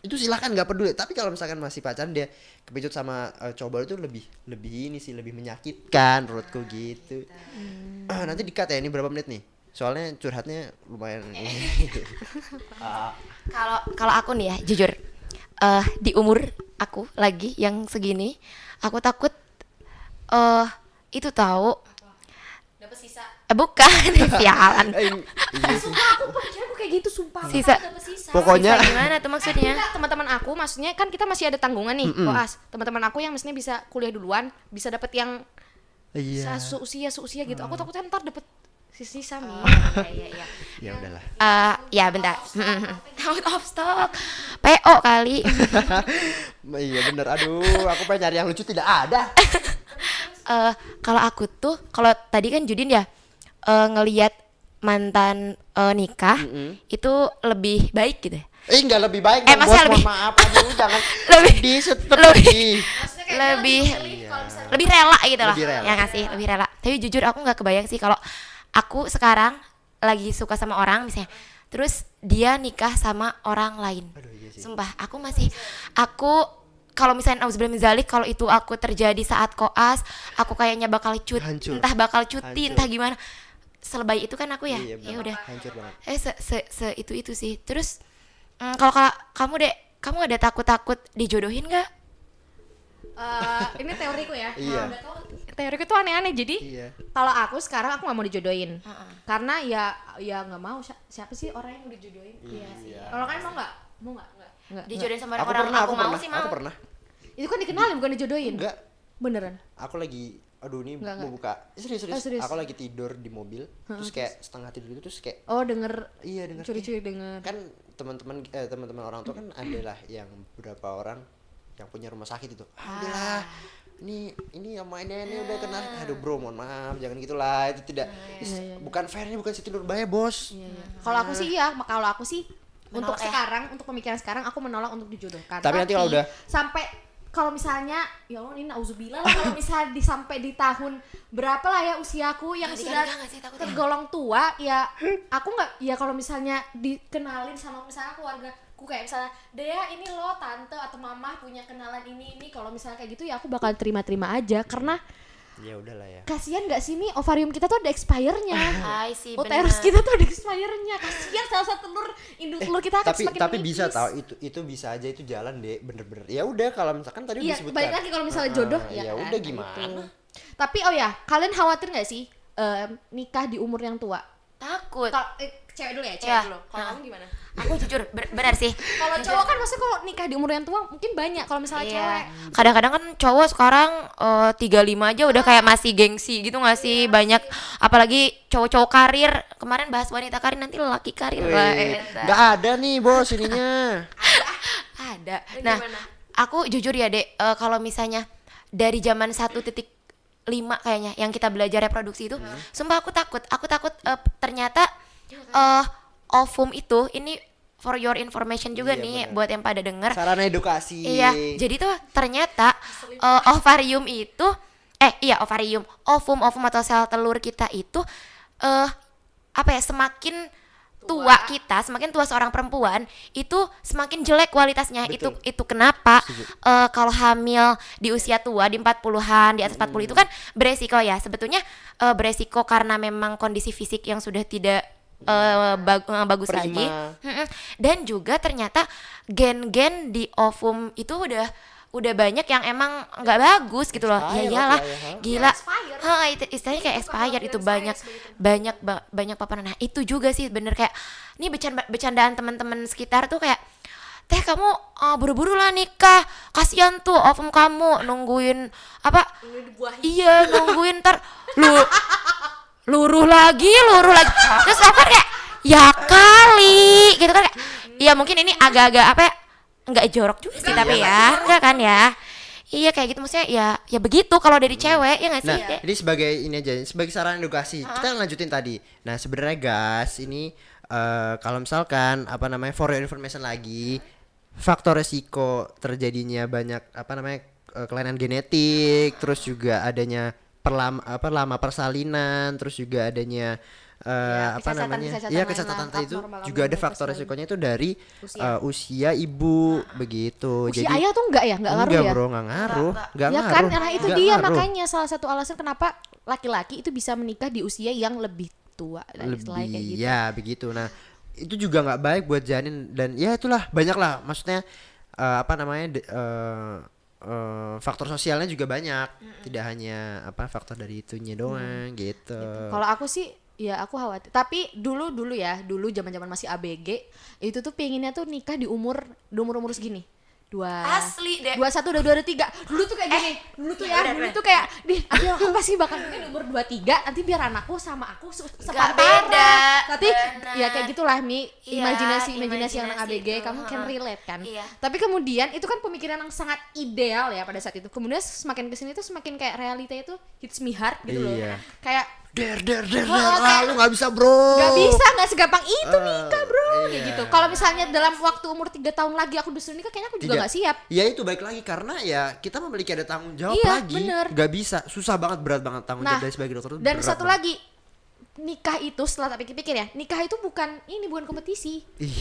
itu silahkan nggak peduli tapi kalau misalkan masih pacaran dia kepicut sama cowok baru itu lebih lebih ini sih lebih menyakitkan menurutku gitu Ah, nanti dikat ya ini berapa menit nih soalnya curhatnya lumayan Kalau kalau aku nih ya jujur eh di umur aku lagi yang segini aku takut eh itu tahu Dapat sisa. eh bukan sialan eh, iya sih. Aku kayak gitu sumpah. Sisa. sisa. Pokoknya- Bisa gimana tuh maksudnya Enggak, teman-teman aku maksudnya kan kita masih ada tanggungan nih koas teman-teman aku yang maksudnya bisa kuliah duluan bisa dapat yang iya seusia seusia gitu aku takutnya ntar dapat sisa-sisa mi iya iya ya udahlah. Eh, ya bentar. Out of stock. PO kali. Iya bener. Aduh aku pengen nyari yang lucu tidak ada. Eh kalau aku tuh kalau tadi kan Judin ya eh, ngelihat mantan eh, nikah itu lebih baik gitu ya? Eh nggak lebih baik Eh, bos, lebih- mohon maaf. Aduh jangan. Lebih- tetep lebih- sedih lebih lebih rela gitu loh Lebih rela. ya nggak sih? Lebih rela. Tapi jujur aku nggak kebayang sih kalau aku sekarang lagi suka sama orang misalnya. Terus dia nikah sama orang lain. Aduh, iya sih. sumpah aku masih aku kalau misalnya auzubillah min zalik kalau itu aku terjadi saat koas aku kayaknya bakal cut. Hancur. entah bakal cuti Hancur. entah gimana. Selebay itu kan aku ya? Iya, ya udah. Eh se, se, se itu itu sih. Terus mm, kalau kala- kamu dek kamu ada takut takut dijodohin nggak? Eh, ini teoriku ya. Iya. Teoriku tuh aneh-aneh. Jadi iya. kalau aku sekarang aku nggak mau dijodohin. Heeh. karena ya ya nggak mau. Si- siapa sih orang yang mau dijodohin? Iya sih. kalau kalian mau nggak? Mau nggak? Nggak. Dijodohin sama aku orang pernah aku, aku mau pernah sih aku mau. pernah. Itu kan dikenalin bukan dijodohin? Enggak beneran? Aku lagi aduh ini Enggak, mau enggak. buka. Eh, serius serius. Oh, serius. aku lagi tidur di mobil terus kayak setengah tidur gitu terus kayak oh denger. Iya denger. Curi-curi denger. Kan teman-teman eh, teman-teman orang tua kan adalah yang beberapa orang yang punya rumah sakit itu. Ah. Ini ini sama ini ini udah kenal aduh bro mohon maaf jangan gitulah itu tidak is- bukan fair ini bukan Siti Nurbaya bos Iya, iya. Kalau aku sih iya, kalau aku sih untuk Menolak ya? sekarang, untuk pemikiran sekarang aku menolak untuk dijodohkan. Tapi nanti kalau udah- sampai kalau misalnya ya Allah ini nauzubillah lah kalau misalnya di sampai di tahun berapa lah ya usiaku yang Nah, sudah sih? Ya? tergolong tua ya aku nggak ya kalau misalnya dikenalin sama misalnya keluarga aku kayak misalnya Dea ini lo tante atau mama punya kenalan ini ini. Kalau misalnya kayak gitu ya aku bakal terima-terima aja. Karena ya udahlah ya. kasihan nggak sih nih ovarium kita tuh ada expire-nya. Hai sih uterus kita tuh ada expire-nya. Kasihan salah satu telur induk telur kita akan tapi semakin tapi bisa tahu itu itu bisa aja itu jalan deh bener-bener. Ya udah kalau misalkan tadi iya disebutkan. balik lagi kalau misalnya jodoh ya, ya kan, udah gitu. gimana? tapi oh ya kalian khawatir nggak sih em, nikah di umur yang tua? Takut. Eh, cewek dulu ya cewek Iya. dulu kalau Nah. kamu gimana aku jujur ber- benar sih kalau cowok kan maksudnya kalau nikah di umur yang tua mungkin banyak kalau misalnya Iya. cewek Kadang-kadang kan cowok sekarang eh, tiga lima aja udah kayak masih gengsi gitu gak sih banyak apalagi cowok-cowok karir kemarin bahas wanita karir nanti lelaki karir lah Wih, eta. nggak ada nih bos ininya ada. Nah, gimana? aku jujur ya dek eh, kalau misalnya dari zaman 1.5 kayaknya yang kita belajar reproduksi itu, sumpah aku takut. Aku takut eh, ternyata eh ovum itu ini for your information juga Iya, nih benar. buat yang pada denger. sarana edukasi. Iya, jadi tuh ternyata eh, ovarium itu eh iya ovarium, ovum ovum atau sel telur kita itu eh apa ya semakin tua kita semakin tua seorang perempuan itu semakin jelek kualitasnya. Itu itu kenapa eh, kalau hamil di usia tua di 40-an di atas 40 itu kan beresiko ya. Sebetulnya eh, beresiko karena memang kondisi fisik yang sudah tidak eh, bag- eh, bagus Prima. lagi. Dan juga ternyata gen-gen di ovum itu udah udah banyak yang emang nggak bagus gitu loh. Ya iyalah lah ya, ha? gila ha itu istilahnya kayak expired itu banyak banyak ba- banyak paparan. Nah itu juga sih bener kayak ini bercanda bercandaan teman-teman sekitar tuh kayak teh kamu uh, buru-buru lah nikah. Kasihan tuh ovum kamu nungguin apa? Iya nungguin ntar lu luruh lagi luruh lagi. Terus kan kayak ya kali gitu kan. Kayak ya mungkin ini agak-agak apa ya nggak jorok juga sih tapi ya enggak kan ya. Iya kayak gitu maksudnya ya ya begitu kalau dari cewek ya nggak sih? Nah, ini sebagai ini aja, sebagai saran edukasi. Kita lanjutin tadi. Nah, sebenarnya gas ini eh, kalau misalkan apa namanya for your information lagi, faktor resiko terjadinya banyak apa namanya eh, kelainan genetik, terus juga adanya perlama apa lama persalinan, terus juga adanya eh, apa kecacatan- namanya? Iya, lain kecacatan lah, itu juga ada faktor resikonya itu dari Usia. eh, usia ibu begitu. Usia Jadi ayah tuh enggak ya, enggak ngaruh enggak, ya? Bro, enggak ngaruh. Enggak ya ngaruh. kan, karena itu Enggak dia ngaruh. makanya salah satu alasan kenapa laki-laki itu bisa menikah di usia yang lebih tua dan istilahnya kayak lebih gitu. ya begitu nah itu juga nggak baik buat janin dan ya itulah banyak lah maksudnya eh, apa namanya de- eh, eh, faktor sosialnya juga banyak. Tidak hanya apa faktor dari itunya doang gitu. Kalau aku sih ya aku khawatir. Tapi dulu dulu ya, dulu zaman-zaman masih ABG, itu tuh pengennya tuh nikah di umur di umur umur segini. Dua. Asli deh. dua satu dua dua tiga. Dulu tuh kayak gini dulu tuh ya, ya udah, dulu tuh kayak di nanti aku pasti bakal di umur dua tiga? Nanti biar anakku sama aku se sepantaran. beda, nanti benar. ya kayak gitulah mi. Iya, imajinasi imajinasi anak ABG itu, kamu can relate kan? Iya. tapi kemudian itu kan pemikiran yang sangat ideal ya pada saat itu. Kemudian semakin ke sini tuh semakin kayak realita itu hits me hard gitu loh. Iya. kayak der der der der. Oh, ah, lu nggak bisa bro. Gak bisa, gak segampang itu Eh, nikah bro Kayak iya. gitu Kalau misalnya dalam waktu umur 3 tahun lagi aku disuruh nikah Kayaknya aku juga Tidak. gak siap ya itu baik lagi karena ya kita memiliki ada tanggung jawab Iya, lagi bener. nggak bisa susah banget berat banget tanggung Nah, jawab dari sebagai dokter itu Dan berat satu banget. lagi Nikah itu setelah tak pikir-pikir ya Nikah itu bukan Ini bukan kompetisi ih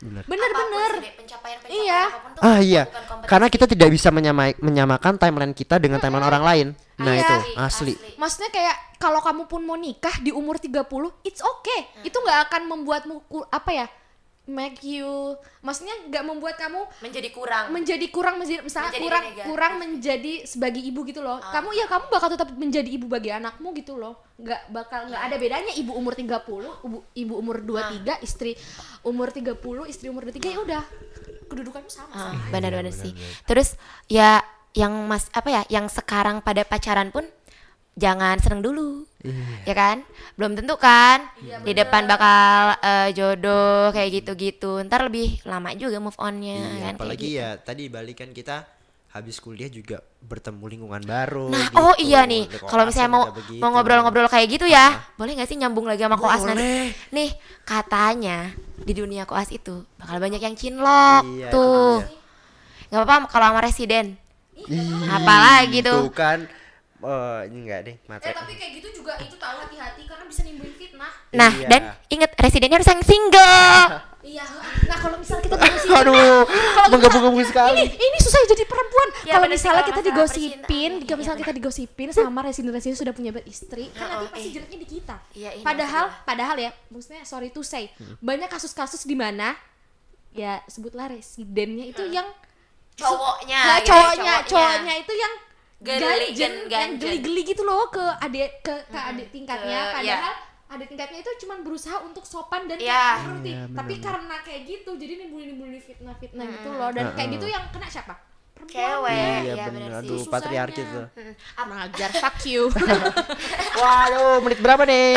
bener Bener-bener pencapaian-pencapaian Iya. apa pun tuh Ah iya, karena kita tidak bisa menyamai, menyamakan timeline kita dengan timeline orang lain. Nah Iya. itu Asli, asli. Maksudnya kayak Kalau kamu pun mau nikah di umur 30 It's okay Itu gak akan membuatmu Apa ya Make you Maksudnya gak membuat kamu menjadi kurang menjadi kurang menjadi misalnya Menjadi kurang negatif. kurang menjadi sebagai ibu gitu loh. Ah. Kamu ya kamu bakal tetap menjadi ibu bagi anakmu gitu loh. nggak bakal nggak ada bedanya ibu umur 30, ibu, ibu umur 23, istri umur 30, istri umur 23 ya udah. Kedudukanmu sama. Ah, sama. benar-benar sih. Terus ya yang mas apa ya, yang sekarang pada pacaran pun jangan seneng dulu, ya kan? Belum tentu kan di depan bakal eh, jodoh kayak gitu-gitu. Ntar lebih lama juga move onnya Iya, kan. apalagi gitu. ya tadi balikan kita habis kuliah juga bertemu lingkungan baru. Nah, gitu. oh iya nih, kalau misalnya kan mau begitu. mau ngobrol-ngobrol kayak gitu ya, boleh nggak sih nyambung lagi sama koas nanti? Nih, katanya di dunia koas itu bakal banyak yang cinlok Iya, tuh. Nggak apa-apa kalau sama residen. Apalagi tuh? Tuh kan eh, ini enggak deh, Eh materi. tapi kayak gitu juga itu tahu hati-hati karena bisa nimbulin fitnah. Nah, Iya. dan inget residennya harus yang single. Iya. Nah kalau misalnya kita digosipin, Aduh, kalau menggabung-gabung ini, sekali. ini susah jadi perempuan. Ya, kalau sih, misalnya kita digosipin, jika iya, misalnya iya, kita digosipin sama residen-residen sudah punya istri, kan nanti Oh, pasti eh. jeleknya di kita. Iya, ini padahal, padahal ya, maksudnya sorry to say, banyak kasus-kasus di mana ya sebutlah residennya itu yang Cowoknya, Nah, gitu ya, cowoknya, cowoknya itu yang Geli, ganjen, ganjen. geli-geli gitu loh ke adik ke, ke adik tingkatnya, Ke- padahal adik tingkatnya itu cuma berusaha untuk sopan dan kayak menuruti. Iya, Tapi karena kayak gitu, jadi nimbulin-nimbulin fitnah-fitnah gitu loh. Dan kayak gitu yang kena siapa? Cewek. Perempuannya. Iya Iya, bener, bener sih. aduh patriarki tuh. Hmm. Ajar, fuck you. Waduh, menit berapa nih?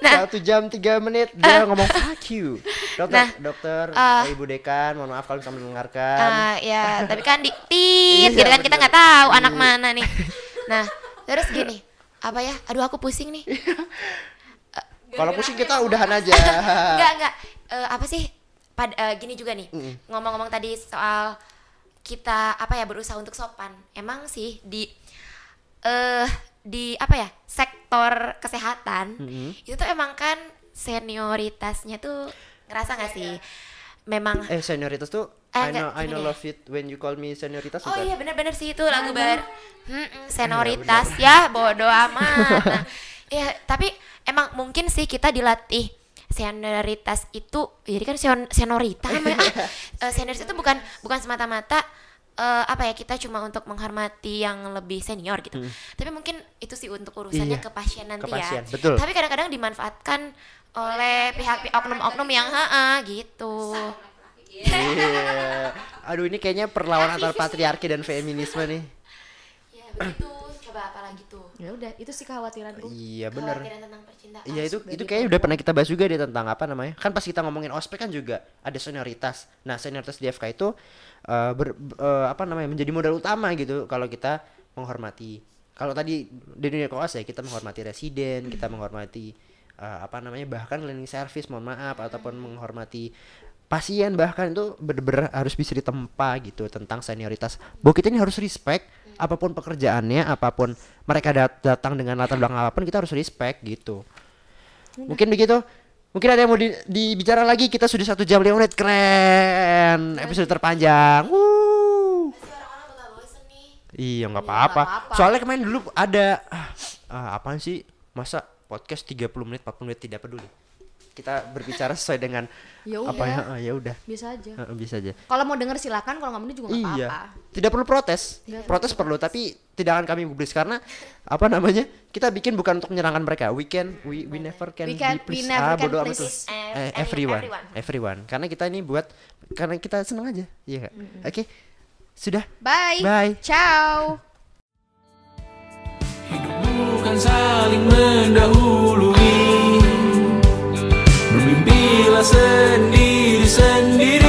Nah. Satu jam tiga menit dia ngomong fuck you. Dokter, Nah, dokter, eh, Ibu Dekan, mohon maaf kalau misalnya mendengarkan. Ah, ya, tapi kan di tit, Iya, gitu kan kita nggak tahu Iya. anak mana nih. Nah, terus gini, apa ya? Aduh, aku pusing nih. kalau pusing kita udahan aja. Enggak, enggak. Eh, apa sih? Pad, eh, gini juga nih. Ngomong-ngomong tadi soal kita apa ya berusaha untuk sopan. Emang sih di eh di apa ya? sektor kesehatan Mm-mm. itu tuh emang kan senioritasnya tuh ngerasa nggak sih? memang Eh senioritas tuh Eh, I know I know love it when you call me senioritas Oh bukan? iya bener-bener sih itu lagu bar. Mm-mm, Senioritas ya bodoh amat. Nah, Ya tapi emang mungkin sih kita dilatih Senioritas itu Jadi kan sen- senioritas namanya. Ah, eh, Senioritas itu bukan bukan semata-mata eh, apa ya kita cuma untuk menghormati yang lebih senior gitu. Tapi mungkin itu sih untuk urusannya Iya, ke pasien nanti ke pasien, ya. betul. Tapi kadang-kadang dimanfaatkan oleh pihak oknum-oknum yang ha gitu. Iya. Aduh ini kayaknya perlawanan antar patriarki dan feminisme nih. Ya begitu. Coba apa lagi tuh? Ya udah, itu sih kekhawatiranku. Iya bener. Kekhawatiran tentang percintaan. Iya itu itu kayaknya udah pernah kita bahas juga deh tentang apa namanya kan pas kita ngomongin ospek kan juga ada senioritas nah senioritas di FK itu eh, ber- eh, apa namanya menjadi modal utama gitu kalau kita menghormati kalau tadi di dunia koas ya kita menghormati residen kita menghormati eh, apa namanya bahkan cleaning service mohon maaf ataupun menghormati pasien bahkan itu bener-bener harus bisa ditempa gitu tentang senioritas. Bahwa kita ini harus respect apa pun pekerjaannya apa pun mereka dat- datang dengan latar belakang apa pun kita harus respect gitu. Mungkin begitu. Mungkin ada yang mau di- dibicara lagi? Kita sudah satu jam lima menit keren. Episode terpanjang. Wuh. nih. iya nggak apa-apa. apa-apa. soalnya kemarin dulu ada ah, ah, apaan sih? Masa podcast 30 menit 40 menit tidak peduli kita berbicara sesuai dengan Ya apa ya ah, ya udah Bisa aja. Ah, bisa aja Kalau mau denger silakan, kalau nggak mau juga nggak Iya, apa-apa. tidak perlu protes. Nggak protes perlu, tapi tidak akan kami publis karena apa namanya? Kita bikin bukan untuk menyerangkan mereka. We can, we, we never can, We can- be we pleased. never ah, can please ev- Eh, everyone, everyone. everyone. Karena kita ini buat, karena kita senang aja, iya nggak? Oke, sudah. Bye. Bye. Ciao. Bukan saling mendahului. Bermimpilah sendiri-sendiri